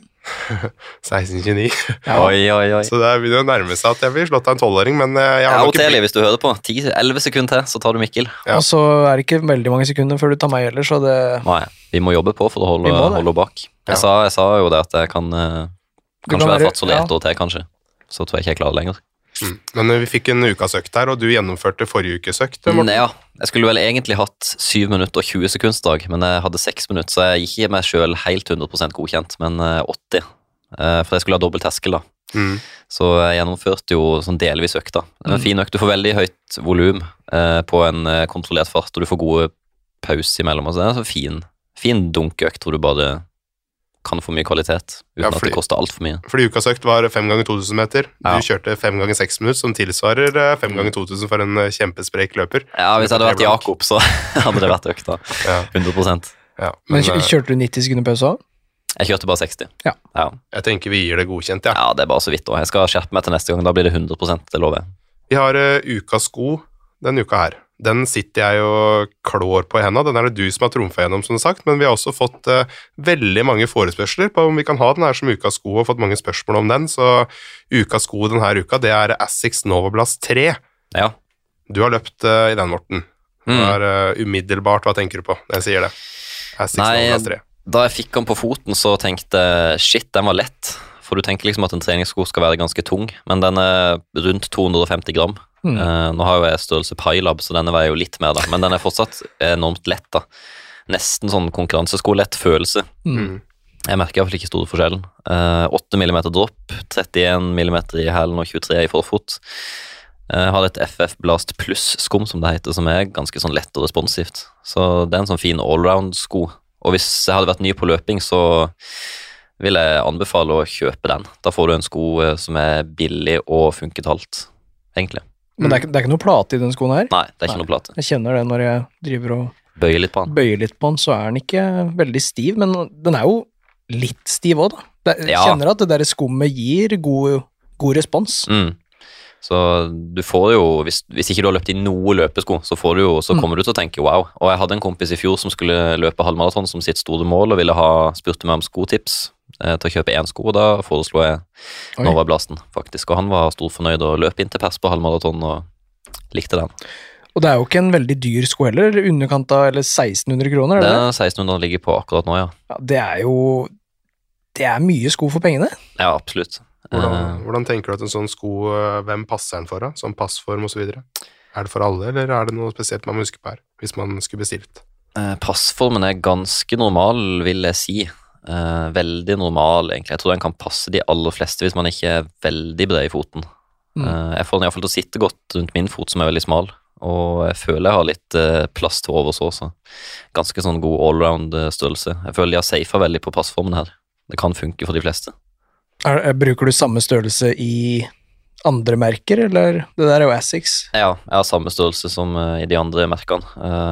1629. *laughs* *laughs* Ja. Oi, oi, oi. Så det begynner å nærme seg at jeg blir slått av en tolvåring, men eh, jeg Ja, har nok ikke hvis du hører på. 10-11 sekunder til, så tar du Mikkel. Ja. Og så er det ikke veldig mange sekunder før du tar meg heller, så det Nei, vi må jobbe på for å holde, holde bak. Jeg, Ja. sa, jeg sa jo det at jeg kan eh, kanskje kan være være- fartsholder ja. og år til, kanskje. Så tror jeg ikke jeg klarer det lenger. Mm. Men eh, vi fikk en ukas økt her, og du gjennomførte forrige ukes økt. Mm, ja, jeg skulle vel egentlig hatt 7 minutter og 20 sekundsdag, men jeg hadde 6 minutter, så jeg gikk ikke meg sjøl helt 100% godkjent, men eh, 80. Eh, For jeg skulle ha dobbel terskel, da. Mm. Så jeg gjennomførte jo sånn delvis økta. En Mm. fin økt. Du får veldig høyt volum eh, på en eh, kontrollert fart, og du får gode pauser imellom. Altså, det er en sånn fin, fin dunkøkt hvor du bare kan få mye kvalitet uten Ja, at det koster altfor mye. Fordi ukas økt var fem ganger 2000 meter. Ja. Du kjørte fem ganger seks minutter, som tilsvarer eh, fem ganger 2000 for en eh, kjempesprek løper. Ja, Hvis jeg hadde vært Jakob, så *laughs* hadde det vært økta. da. 100 ja. Men Men eh, kjørte du 90 sekunder pause òg? Jeg kjørte bare 60. Ja. ja. jeg tenker vi gir det godkjent, ja. Ja, det er bare så vidt. òg. jeg skal skjerpe meg til neste gang. Da blir det 100% det lover jeg. Vi har uh, ukas sko denne uka her. Den sitter jeg og klår på i henda. Den er det du som har trumfa gjennom, som sagt, men vi har også fått uh, veldig mange forespørsler på om vi kan ha den her som ukas sko, og fått mange spørsmål om den. Så ukas sko denne uka, det er Assix Novablast 3. Ja. Du har løpt uh, i den, Morten. Det Mm. er uh, umiddelbart, hva tenker du på når jeg sier det? Assix Novablast 3. Da jeg fikk den på foten, så tenkte jeg shit, den var lett. For du tenker liksom at en treningssko skal være ganske tung, men den er rundt 250 gram. Mm. Uh, nå har jo jeg størrelse Pilab, så denne veier jo litt mer, da. Men den er fortsatt enormt lett, da. Nesten sånn konkurranseskolett følelse. Mm. Jeg merker iallfall ikke store forskjellen. Uh, 8 mm dropp, 31 mm i hælen og 23 i forfot. Jeg har et FF Blast Pluss-skum, som det heter, som er ganske sånn lett og responsivt. Så det er en sånn fin allround-sko. Og hvis jeg hadde vært ny på løping, så vil jeg anbefale å kjøpe den. Da får du en sko eh, som er billig og funker til alt, egentlig. Men det er, ikke- det er ikke noe plate i den skoen her. Nei, det er ikke Nei. noe plate. Jeg kjenner det når jeg driver og bøyer litt på den. bøyer litt på den, så er den ikke veldig stiv, men den er jo litt stiv òg, da. Det, jeg Ja. kjenner at det der skummet gir god, god respons. Mm. Så du får jo, hvis, hvis ikke du har løpt i noe løpesko, så, får du jo, så Mm. kommer du til å tenke wow. Og jeg hadde en kompis i fjor som skulle løpe halvmaraton som sitt store mål, og ville ha spurte meg om skotips til å kjøpe én sko, og da foreslo jeg. Nova Blasten, faktisk. Og han var storfornøyd og løp inn til pers på halvmaraton og likte den. Og det er jo ikke en veldig dyr sko heller, eller underkant av eller 1600 kroner, er Det er 1600 ligger på akkurat nå, ja. Ja, det er jo Det er mye sko for pengene. Ja, absolutt. Hvordan, Eh, hvordan tenker du at en sånn sko eh, Hvem passer den for, da? Sånn passform osv.? Er det for alle, eller er det noe spesielt man må huske på her, hvis man skulle bestilt? Eh, Passformen er ganske normal, vil jeg si. Eh, veldig normal, egentlig. Jeg tror den kan passe de aller fleste hvis man ikke er veldig bred i foten. Mm. Uh, jeg får den iallfall til å sitte godt rundt min fot, som er veldig smal. Og jeg føler jeg har litt uh, plass til overs også. Ganske sånn god allround-størrelse. Jeg føler de har safa veldig på passformen her. Det kan funke for de fleste. Er, er, bruker du samme størrelse i andre merker, eller? Det der er jo Assix. Ja, jeg har samme størrelse som i de andre merkene.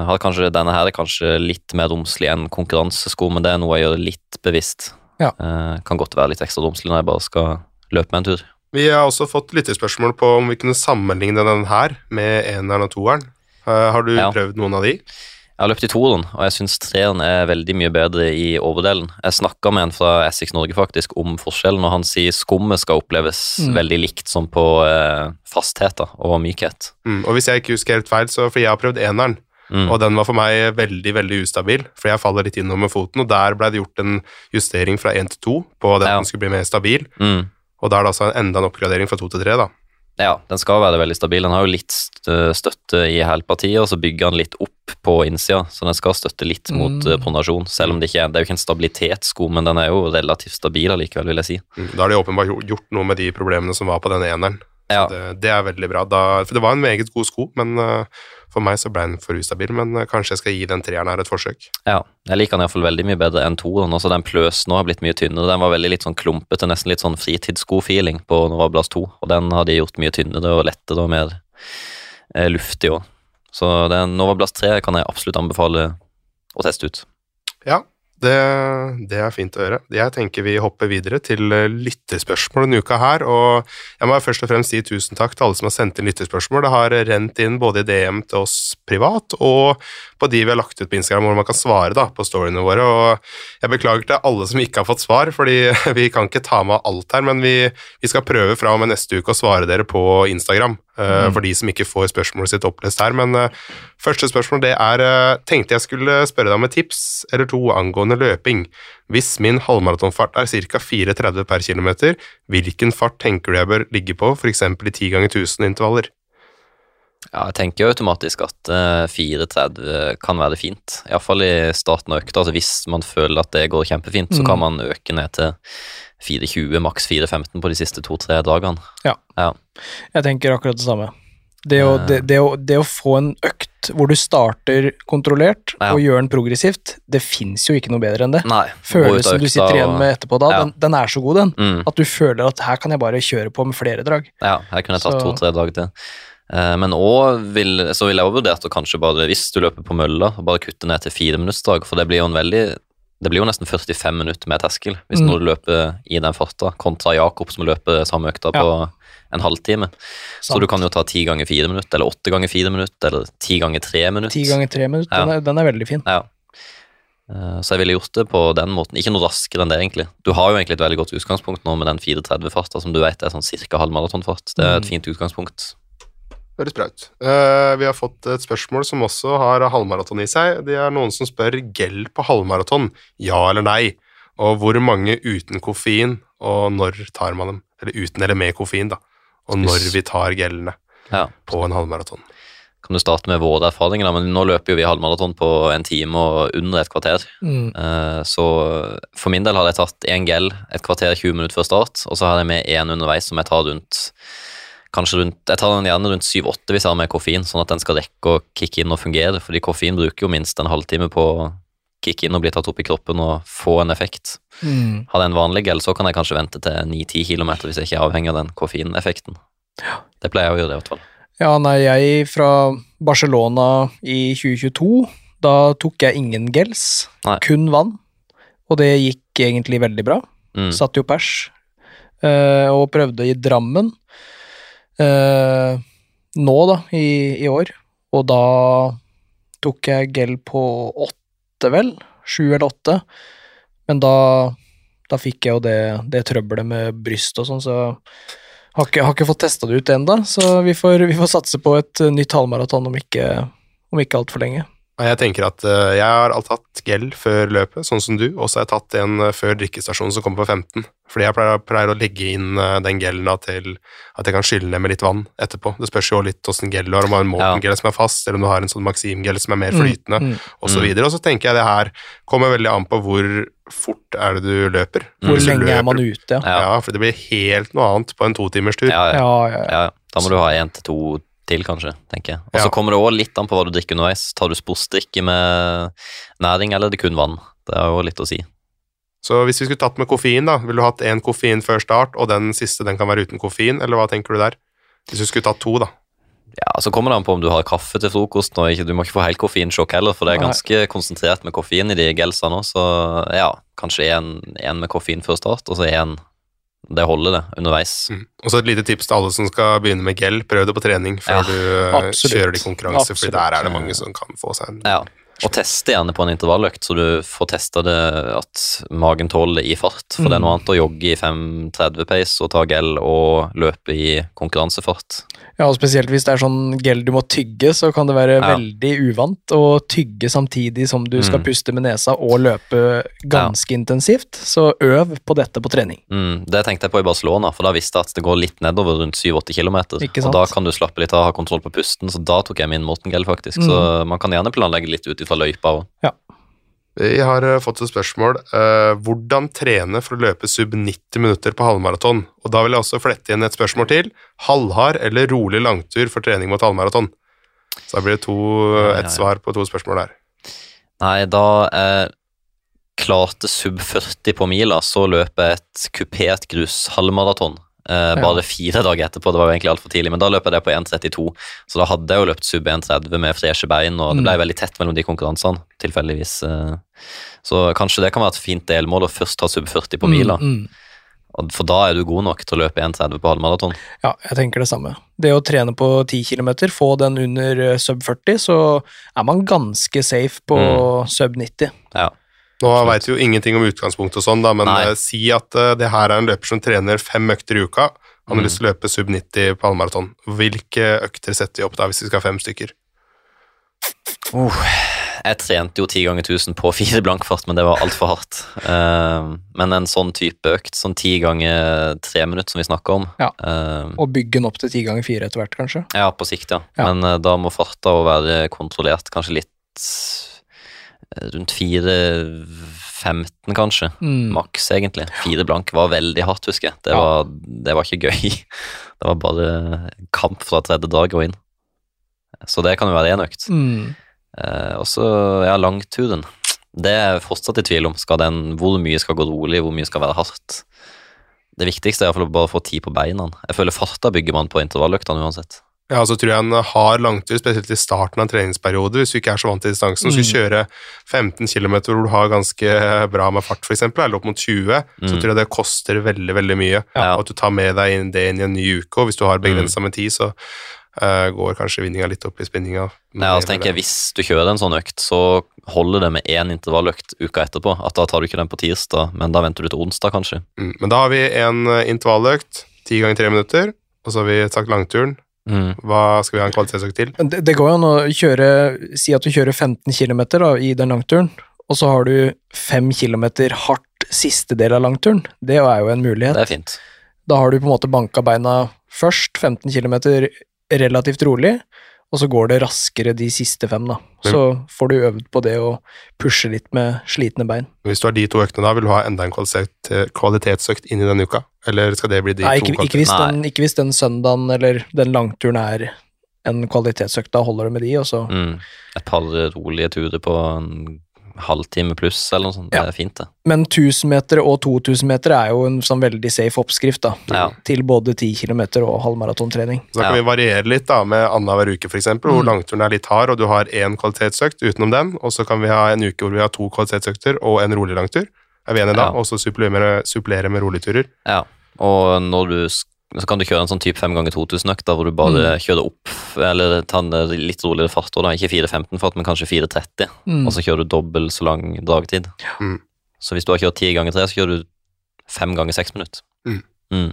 Har kanskje, denne her er kanskje litt mer romslig enn konkurransesko, men det er noe jeg gjør litt bevisst. Ja. Eh, kan godt være litt ekstra romslig når jeg bare skal løpe meg en tur. Vi har også fått lyttespørsmål på om vi kunne sammenligne den her med eneren og toeren. Eh, har du Ja. prøvd noen av de? Jeg har løpt i toeren, og jeg syns treeren er veldig mye bedre i overdelen. Jeg snakka med en fra Essex Norge faktisk om forskjellen, og han sier skummet skal oppleves Mm. veldig likt som på eh, fasthet og mykhet. Mm. Og hvis jeg ikke husker helt feil, så fordi jeg har prøvd eneren, Mm. og den var for meg veldig veldig ustabil, for jeg faller litt innover med foten, og der ble det gjort en justering fra én til to på at Ja. den skulle bli mer stabil, Mm. og da er det altså enda en oppgradering fra to til tre, da. Ja, den skal være veldig stabil. Den har jo litt støtte i hælpartiet, og så bygger den litt opp på innsida, så den skal støtte litt mot Mm. eh, pronasjon, selv om det ikke er, det er jo ikke en stabilitetssko, men den er jo relativt stabil allikevel, vil jeg si. Mm. Da har de åpenbart gjort- noe med de problemene som var på denne eneren. Ja, Det, det er veldig bra. Da, for det var en meget god sko, men eh, for meg så ble den for ustabil. Men eh, kanskje jeg skal gi den treeren her et forsøk. ja. Jeg liker den iallfall veldig mye bedre enn toeren. Også den pløsen nå har blitt mye tynnere. Den var veldig litt sånn klumpete, nesten litt sånn fritidssko-feeling på Nova Blast 2, og den har de gjort mye tynnere og lettere og mer eh, luftig òg. Så den Nova Blast 3 kan jeg absolutt anbefale å teste ut. Ja, det, det er fint å høre. Jeg tenker vi hopper videre til eh, lytterspørsmål denne uka her. Og jeg må først og fremst si tusen takk til alle som har sendt inn lytterspørsmål. Det har rent inn både i DM til oss privat og på de vi har lagt ut på Instagram hvor man kan svare da, på storyene våre. Og jeg beklager til alle som ikke har fått svar, fordi *laughs* vi kan ikke ta med alt her, men vi, vi skal prøve fra og med neste uke å svare dere på Instagram. Eh, For de som ikke får spørsmålet sitt opplest her. Men eh, første spørsmål det er eh, Tenkte jeg skulle spørre deg om et tips eller to angående løping. Hvis min halvmaratonfart er ca. 4,30 per km, hvilken fart tenker du jeg bør ligge på, f.eks. i 10 ganger 1000 intervaller? Ja, jeg tenker jo automatisk at eh, 4.30 kan være fint. Iallfall i starten av økta. Altså hvis man føler at det går kjempefint, så Mm. kan man øke ned til 4.20, maks 4.15 på de siste to-tre dagene. Jeg tenker akkurat det samme. Det å, det, det, å, det å få en økt hvor du starter kontrollert Ja. og gjør den progressivt, det fins jo ikke noe bedre enn det. Nei. Følelsen du sitter igjen med etterpå da, Ja. den, den er så god, den. Mm, At du føler at her kan jeg bare kjøre på med flere drag. ja, her kunne tatt Så- to-tre drag til. Eh, Men òg vil, så ville jeg også vurdert å kanskje bare, hvis du løper på mølla, bare kutte ned til fire minuttsdrag, for det blir jo en veldig det blir jo nesten 45 minutter med terskel hvis Mm. når du løper i den farta, kontra Jakob som løper samme økta på en halvtime. Så du kan jo ta ti ganger fire minutter, eller åtte ganger fire minutter, eller ti ganger tre minutter. Ti ganger tre minutter, Ja. den, er, den er veldig fin. Ja. Eh, Så jeg ville gjort det på den måten. Ikke noe raskere enn det, egentlig. Du har jo egentlig et veldig godt utgangspunkt nå med den 4.30-farta, som du vet er sånn ca. halvmaratonfart. Det er et Mm. fint utgangspunkt. Høres bra ut. Uh, vi har fått et spørsmål som også har halvmaraton i seg. Det er noen som spør gel på halvmaraton, ja eller nei? Og hvor mange uten koffein, og når tar man dem? Eller uten eller med koffein, da. Og når vi tar gellene Ja. på en halvmaraton. Kan du starte med våre erfaringer, da? Men nå løper jo vi halvmaraton på en time og under et kvarter. Mm. Uh, Så for min del har jeg tatt én gel et kvarter 20 minutter før start, og så har jeg med én underveis som jeg tar rundt Kanskje rundt, Jeg tar den gjerne rundt 7-8 hvis jeg har med koffein, sånn at den skal rekke å kicke inn og fungere. Fordi koffein bruker jo minst en halvtime på å kicke inn og bli tatt opp i kroppen og få en effekt. Mm. Har den en vanlig gel, så kan jeg kanskje vente til 9-10 km hvis jeg ikke er avhengig av den koffeineffekten. Det pleier jeg å gjøre, det i hvert fall. Ja, nei, jeg fra Barcelona i 2022, da tok jeg ingen gels, Nei. kun vann. Og det gikk egentlig veldig bra. Mm. Satt jo pers. eh, og prøvde i Drammen eh, nå, da, i, i år. Og da tok jeg gel på åtte, vel. Sju eller åtte. Men da, da fikk jeg jo det, det trøbbelet med bryst og sånn, så har ikke, har ikke fått testa det ut ennå. Så vi får, vi får satse på et nytt halvmaraton om ikke, om ikke altfor lenge. Jeg tenker at eh, jeg har alltid tatt gel før løpet, sånn som du, og så har jeg tatt en eh, før drikkestasjonen som kommer på 15. Fordi jeg pleier, pleier å legge inn eh, den gelen da til at jeg kan skylle ned med litt vann etterpå. Det spørs jo litt åssen gel du har, om du har en Morten-gel som er fast, eller om du har en sånn Maxim-gel som er mer flytende, Mm, og så videre. Og så tenker jeg det her kommer veldig an på hvor fort er det du løper. Hvor du lenge er man ute, ja. Ja. Ja, for det blir helt noe annet på en totimerstur. Ja, ja. Ja, ja, ja. Ja, ja. Da må du ha én til to til, kanskje. tenker jeg. Og så Ja. kommer det òg litt an på hva du drikker underveis. Tar du sportsdrikke med næring, eller er det kun vann? Det er jo litt å si. Så hvis vi skulle tatt med koffein, da, ville du hatt én koffein før start, og den siste den kan være uten koffein, eller hva tenker du der? Hvis du skulle tatt to, da. Ja, Så kommer det an på om du har kaffe til frokost. og Du må ikke få helt koffeinsjokk heller, for det er ganske konsentrert med koffein i de gelsene òg. Så ja, kanskje én med koffein før start, og så én Det holder, det, underveis. Mm. Og så et lite tips til alle som skal begynne med gel. Prøv det på trening før Ja, du eh, absolutt. kjører det i konkurranse, for der er det mange som kan få seg en Ja, og teste gjerne på en intervalløkt, så du får testa det at magen tåler i fart. For det er noe annet å jogge i 5.30 pace og ta gel og løpe i konkurransefart. Ja, og spesielt hvis det er sånn gel du må tygge, så kan det være Ja. veldig uvant å tygge samtidig som du skal Mm. puste med nesa og løpe ganske intensivt. Så øv på dette på trening. Mm, det tenkte jeg på i Barcelona, for da visste jeg at det går litt nedover rundt 7-8 km. Og da kan du slappe litt av, ha kontroll på pusten, så da tok jeg min Morten-gel, faktisk. Så man kan gjerne planlegge litt ut ifra løypa òg. Vi har eh, fått et spørsmål. eh, hvordan trene for å løpe sub 90 minutter på halvmaraton? Og da vil jeg også flette igjen et spørsmål til. Halvhard eller rolig langtur for trening mot halvmaraton? Så da blir det to, Ja, ja, et svar på to spørsmål der. Nei, da jeg klarte sub 40 på mila, så løp jeg et kupert grus halvmaraton. Eh, bare fire dager etterpå, det var jo egentlig altfor tidlig, men da løp jeg det på 1,32. Så da hadde jeg jo løpt sub 1,30 med freshe bein, og det ble veldig tett mellom de konkurransene, tilfeldigvis. Uh, Så kanskje det kan være et fint delmål å først ta sub 40 på mila, Mm, mm. for da er du god nok til å løpe 1,30 på halvmaraton. Ja, jeg tenker det samme. Det å trene på 10 km, få den under eh, sub 40, så er man ganske safe på Mm. sub 90. Ja. Nå veit vi jo ingenting om utgangspunkt og sånn, da, men Nei. eh, si at uh, det her er en løper som trener fem økter i uka. Han har Mm. lyst til å løpe sub 90 på halvmaraton. Hvilke økter setter vi opp da, hvis vi skal ha fem stykker? Jeg trente jo ti ganger 1000 på fire blankfart, men det var altfor hardt. Uh, men en sånn type økt, sånn ti ganger tre minutter som vi snakker om Ja. uh, Og bygge den opp til ti ganger fire etter hvert, kanskje. Ja, på sikt, ja. Ja. Men da må farta være kontrollert, kanskje litt rundt 4.15, kanskje. Mm. Maks, egentlig. Fire blank var veldig hardt, husker jeg. Det, Ja. var, det var ikke gøy. *laughs* Det var bare kamp fra tredje dag og inn. Så det kan jo være én økt. Mm. Eh, og så, ja, langturen. Det er jeg fortsatt i tvil om. Den, hvor mye skal gå rolig, hvor mye skal være hardt? Det viktigste er i hvert fall å bare få tid på beina. Jeg føler farta bygger man på intervalløktene uansett. Ja, så tror jeg en hard langtur, spesielt i starten av en treningsperiode, hvis du ikke er så vant til distansen, Mm. skal kjøre 15 km hvor du har ganske bra med fart, f.eks., eller opp mot 20, så Mm. tror jeg det koster veldig, veldig mye. Ja. Og at du tar med deg det inn i en ny uke, og hvis du har Mm. begrensa med tid, så uh, går kanskje vinninga litt opp i spinninga. Ja, altså tenker jeg Hvis du kjører en sånn økt, så holder det med én intervalløkt uka etterpå. At Da tar du ikke den på tirsdag, men da venter du til onsdag, kanskje. Mm. Men da har vi en eh, intervalløkt, ti ganger tre minutter, og så har vi sagt langturen. Mm. Hva skal vi ha en kvalitetsøkt til? Det, det går jo an å kjøre Si at du kjører 15 km da, i den langturen, og så har du 5 km hardt siste del av langturen. Det er jo en mulighet. Det er fint. Da har du på en måte banka beina først, 15 km relativt rolig, og så går det raskere de siste fem, da. Så får du øvd på det å pushe litt med slitne bein. Hvis du har de to øktene da, vil du ha enda en kvalitetsøkt inn i denne uka? Eller skal det bli de Nei, to ikke, ikke, hvis den, ikke hvis den søndagen eller den langturen er en kvalitetsøkt, da holder det med de, og så Mm. Et par rolige turer på en halvtime pluss, eller noe sånt. Det er fint, det. Men 1000 meter og 2000 meter er jo en sånn veldig safe oppskrift, da. Ja. Til både 10 km og halvmaratontrening. Så da kan Ja. vi variere litt da, med annenhver uke, f.eks., hvor Mm. langturen er litt hard, og du har én kvalitetsøkt utenom den, og så kan vi ha en uke hvor vi har to kvalitetsøkter og en rolig langtur. Er vi enige da? Ja. Og så supplere, supplere med roligturer. Ja. Og når du sk- så kan du kjøre en sånn type 5 ganger 2000-økt, hvor du bare kjører opp, eller tar en litt roligere fart, og da ikke 4.15 fart, men kanskje 4.30, Mm. og så kjører du dobbelt så lang dragtid. Mm. Så hvis du har kjørt 10 ganger 3, så kjører du 5 ganger 6 minutter. Mm. Mm.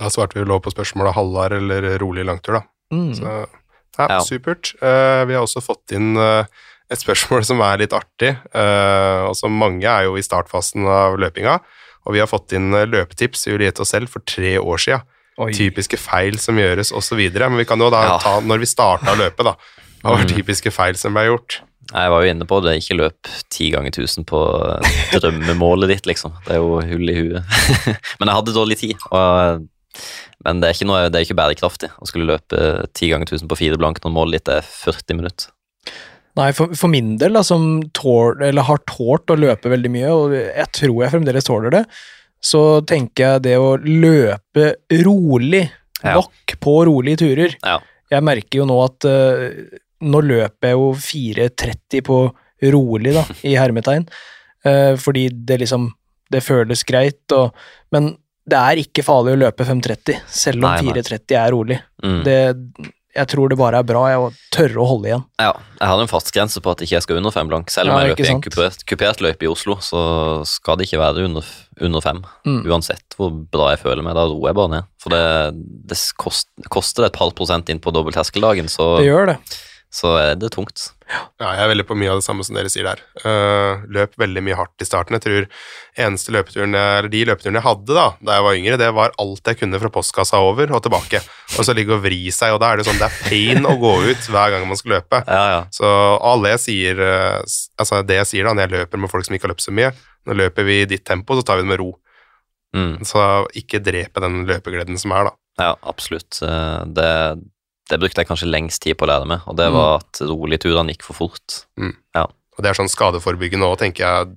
Da svarte vi lov på spørsmålet halvhard eller rolig langtur, da. Mm. Så ja, Ja. supert. Uh, vi har også fått inn uh, et spørsmål *laughs* som er litt artig. uh, og som mange er jo i startfasen av løpinga. Og vi har fått inn løpetips i Juliette og selv for tre år sia. Oi. Typiske feil som gjøres, osv. Men vi kan jo da Ja. ta når vi starta løpet, da. Hva var Mm. typiske feil som ble gjort? Jeg var jo inne på det, ikke løp ti ganger tusen på drømmemålet ditt, liksom. Det er jo hull i huet. *laughs* Men jeg hadde dårlig tid, og, men det er, ikke noe, det er ikke bærekraftig å skulle løpe ti ganger tusen på fire blank når målet ditt er 40 minutter. Nei, for, for min del, da, som tål, eller har tålt å løpe veldig mye, og jeg tror jeg fremdeles tåler det, så tenker jeg det å løpe rolig nok på rolige turer. Jeg merker jo nå at uh, nå løper jeg jo 4.30 på rolig, da, i hermetegn, uh, *laughs* fordi det liksom Det føles greit, og Men det er ikke farlig å løpe 5.30, selv om Nei, nei. 4.30 er rolig. Mm. Det, jeg tror det bare er bra jeg, å tørre å holde igjen. Ja, jeg hadde en fartsgrense på at ikke jeg skal under fem blank. Selv om Ja, jeg løper i en kupert, kupert løype i Oslo, så skal det ikke være under, under fem. Mm. Uansett hvor bra jeg føler meg, da roer jeg bare ned. For det, det kost, koster et par prosent inn på dobbeltterskeldagen, så, Det gjør det. Så er det tungt. Ja, jeg er veldig på mye av det samme som dere sier der. Uh, løp veldig mye hardt i starten. Jeg tror eneste løpeturen, jeg- de løpeturene jeg hadde da da jeg var yngre, det var alt jeg kunne fra postkassa over og tilbake. Og så ligge og vri seg, og da er det sånn det er pain å gå ut hver gang man skal løpe. Ja, ja. Så alle jeg sier, eh, altså det jeg sier da når jeg løper med folk som ikke har løpt så mye, nå løper vi i ditt tempo, så tar vi det med ro. Mm, Så ikke drepe den løpegleden som er, da. ja absolutt. Eh, Det, det brukte jeg kanskje lengst tid på å lære meg, og det Mm. var at rolige turene gikk for fort. Og det er sånn skadeforebyggende òg, tenker jeg.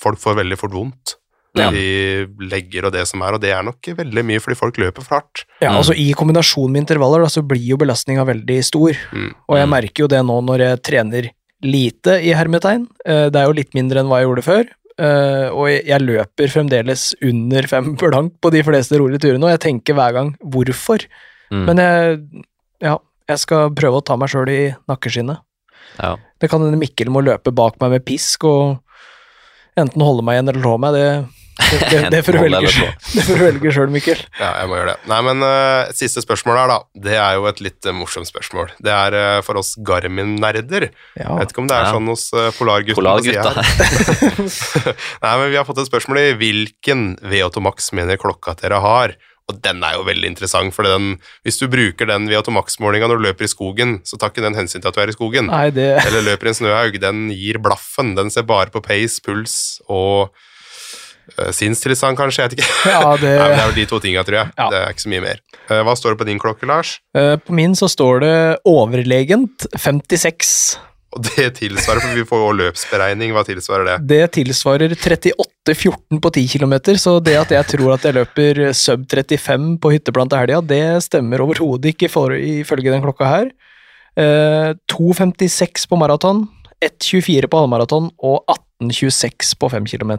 Folk får veldig fort vondt. Ja. De legger og det som er, og det er nok veldig mye fordi folk løper for hardt. Ja, Mm. altså I kombinasjon med intervaller da, så blir jo belastninga veldig stor. Mm. Og jeg Mm. merker jo det nå når jeg trener lite i hermetegn. Eh, Det er jo litt mindre enn hva jeg gjorde før. Uh, Og jeg- jeg løper fremdeles under fem *laughs* blank på de fleste rolige turene, og jeg tenker hver gang hvorfor. Mm, Men jeg, ja, jeg skal prøve å ta meg sjøl i nakkeskinnet. ja. Det kan hende Mikkel må løpe bak meg med pisk og enten holde meg igjen eller slå meg. Det, det, det, *laughs* det får du velge sjøl, Mikkel. Ja, jeg må gjøre det. Nei, men uh, siste spørsmål her, da. Det er jo et litt uh, morsomt spørsmål. Det er uh, for oss Garmin-nerder. Ja. Vet ikke om det er Ja. sånn hos uh, polarguttene. Polargutta. *laughs* Nei, men vi har fått et spørsmål i hvilken V8 Max mener klokka dere har. Og den er jo veldig interessant, for den, hvis du bruker den ved automaksmålinga når du løper i skogen, så tar ikke den hensyn til at du er i skogen. Nei, det *laughs* Eller løper i en snøhaug. Den gir blaffen. Den ser bare på pace, puls og uh, sinnstilstand, kanskje. Jeg vet ikke. Ja, *laughs* det, Nei, men det er vel de to tinga, tror jeg. Ja. Det er ikke så mye mer. Uh, hva står det på din klokke, Lars? Uh, På min så står det overlegent 56. Og det tilsvarer, for vi får jo løpsberegning, hva tilsvarer det? Det tilsvarer 38,14 på 10 km, så det at jeg tror at jeg løper sub 35 på hytteplan til helga, det stemmer overhodet ikke for, ifølge den klokka her. Eh, 2,56 på maraton, 1,24 på halvmaraton og 18,26 på 5 km.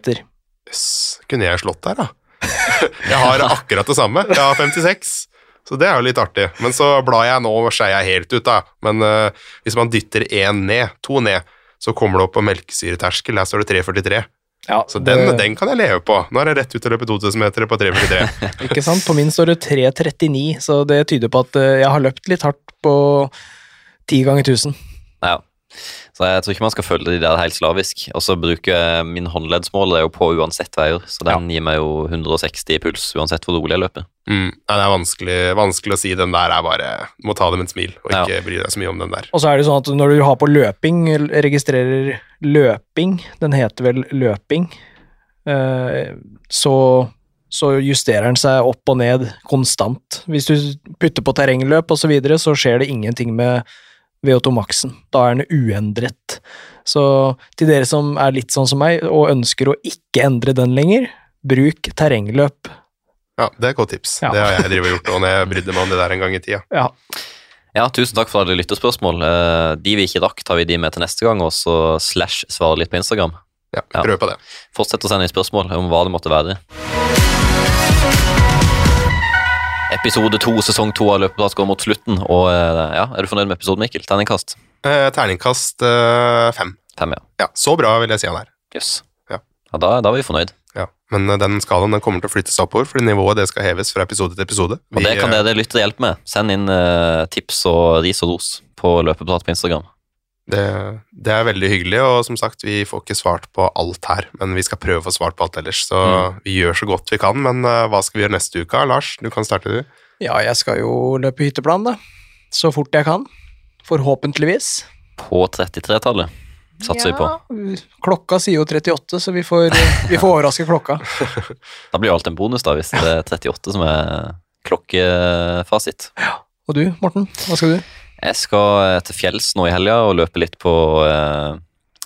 Jøss, kunne jeg slått der, da? *laughs* Jeg har akkurat det samme. Jeg har 56. Så det er jo litt artig. Men så blar jeg nå, og skeier jeg helt ut, da. Men uh, hvis man dytter én ned, to ned, så kommer det opp på melkesyreterskel. Der står det 3,43. Ja, Så den, det- den kan jeg leve på. Nå er det rett ut å løpe 2000 meter på 3,43. *laughs* Ikke sant? På min står det 3,39, så det tyder på at eh, jeg har løpt litt hardt på 10 ganger 1000. Ja. Så jeg tror ikke man skal følge de der helt slavisk. Og så bruker min håndleddsmåler er jo på uansett hva jeg gjør, så den gir meg jo 160 i puls uansett hvor rolig jeg løper. Mm. Ja, det er vanskelig, vanskelig å si. Den der er bare Du må ta det med et smil, og Ja. ikke bry deg så mye om den der. Og så er det sånn at når du har på løping, registrerer løping, den heter vel løping, eh, så, så justerer den seg opp og ned konstant. Hvis du putter på terrengløp og så videre, så skjer det ingenting med VO2 Maxen. Da er den uendret. Så til dere som er litt sånn som meg, og ønsker å ikke endre den lenger, bruk terrengløp. Ja, Det er et godt tips. Ja. Det har jeg drevet og gjort og når jeg brydde meg om det der en gang i tida. Ja, Ja, tusen takk for alle lytterspørsmål. Eh, De vi ikke rakk, tar vi de med til neste gang, og så slash svarer litt på Instagram. Ja, Ja. Prøv på det. Fortsett å sende inn spørsmål om hva det måtte være. Episode to, sesong to av Løpeplass går mot slutten, og eh, ja, er du fornøyd med episoden, Mikkel? Terningkast? Eh, terningkast eh, fem. Fem, ja. Ja, så bra vil jeg si han er. Jøss. Ja. Ja, da, da er vi fornøyd. Ja, Men eh, den skalaen den kommer til å flyttes oppover, fordi nivået det skal heves fra episode til episode. Og det kan dere lytte og hjelpe med. Send inn eh, tips og ris og ros på Løpeprat på Instagram. Det, det er veldig hyggelig, og som sagt, vi får ikke svart på alt her, men vi skal prøve å få svart på alt ellers, så vi gjør så godt vi kan. Men eh, hva skal vi gjøre neste uke? Lars, du kan starte, du. Ja, jeg skal jo løpe hytteplan, da. Så fort jeg kan. Forhåpentligvis. På 33-tallet satser vi på. Ja, klokka sier jo 38, så vi får, vi får overraske klokka. *laughs* Da blir jo alt en bonus, da, hvis det er 38 som er klokkefasit. Og du, Morten, hva skal du? Jeg skal til fjells nå i helga og løpe litt på eh,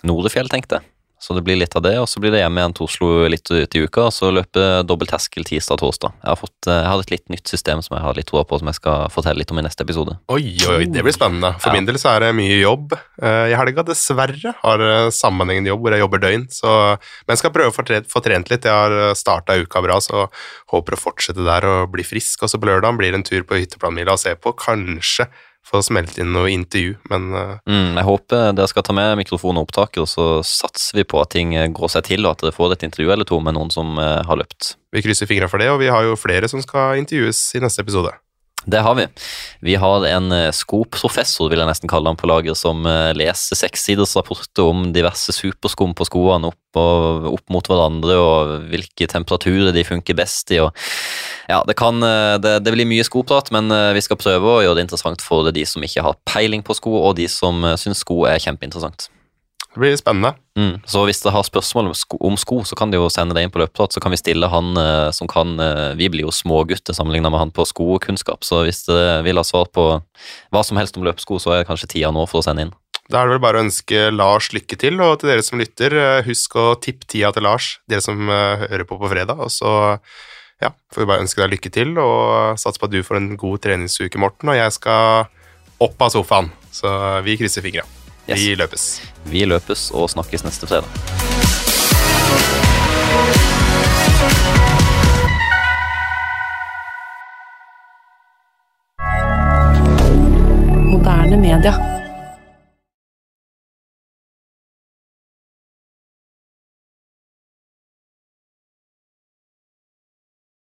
Nordefjell, tenkte jeg. Så det blir litt av det, og så blir det hjem igjen til Oslo litt ut i uka, og så løpe dobbel terskel tirsdag og torsdag. Jeg har, fått, eh, jeg har et litt nytt system som jeg har litt troa på, som jeg skal fortelle litt om i neste episode. Oi, oi, det blir spennende. For Ja. min del så er det mye jobb eh, i helga. Dessverre har sammenhengende jobb hvor jeg jobber døgn. Så, men jeg skal prøve å få tre- få trent litt. Jeg har starta uka bra, så håper å fortsette der og bli frisk. Og så på lørdag blir det en tur på hytteplanmila og se på. Kanskje få smelt inn noe intervju, men eh, Mm, jeg håper dere skal ta med mikrofon og opptaker, og så satser vi på at ting eh, går seg til, og at dere får et intervju eller to med noen som eh, har løpt. vi krysser fingra for det. Og vi har jo flere som skal intervjues i neste episode. Det har vi. Vi har en skoprofessor, vil jeg nesten kalle han på lager, som leser sekssiders rapporter om diverse superskum på skoene opp, og, opp mot hverandre, og hvilke temperaturer de funker best i. Og, ja, det, kan, eh, det, det blir mye skoprat, men eh, vi skal prøve å gjøre det interessant for de som ikke har peiling på sko, og de som eh, syns sko er kjempeinteressant. Det blir spennende. Mm. Så hvis dere har spørsmål om sko, om sko, så kan de jo sende det inn på løpeprat, så kan vi stille han som kan Vi blir jo smågutter sammenlignet med han på skokunnskap, så hvis dere vil ha svar på hva som helst om løpesko, så er det kanskje tida nå for å sende inn. Da er det vel bare å ønske Lars lykke til, og til dere som lytter, husk å tippe tida til Lars, dere som hører på på fredag. Og så ja, får vi bare ønske deg lykke til, og satse på at du får en god treningsuke, Morten. Og jeg skal opp av sofaen, så vi krysser fingra. Yes. Vi løpes. Vi løpes og snakkes neste fredag. Moderne media.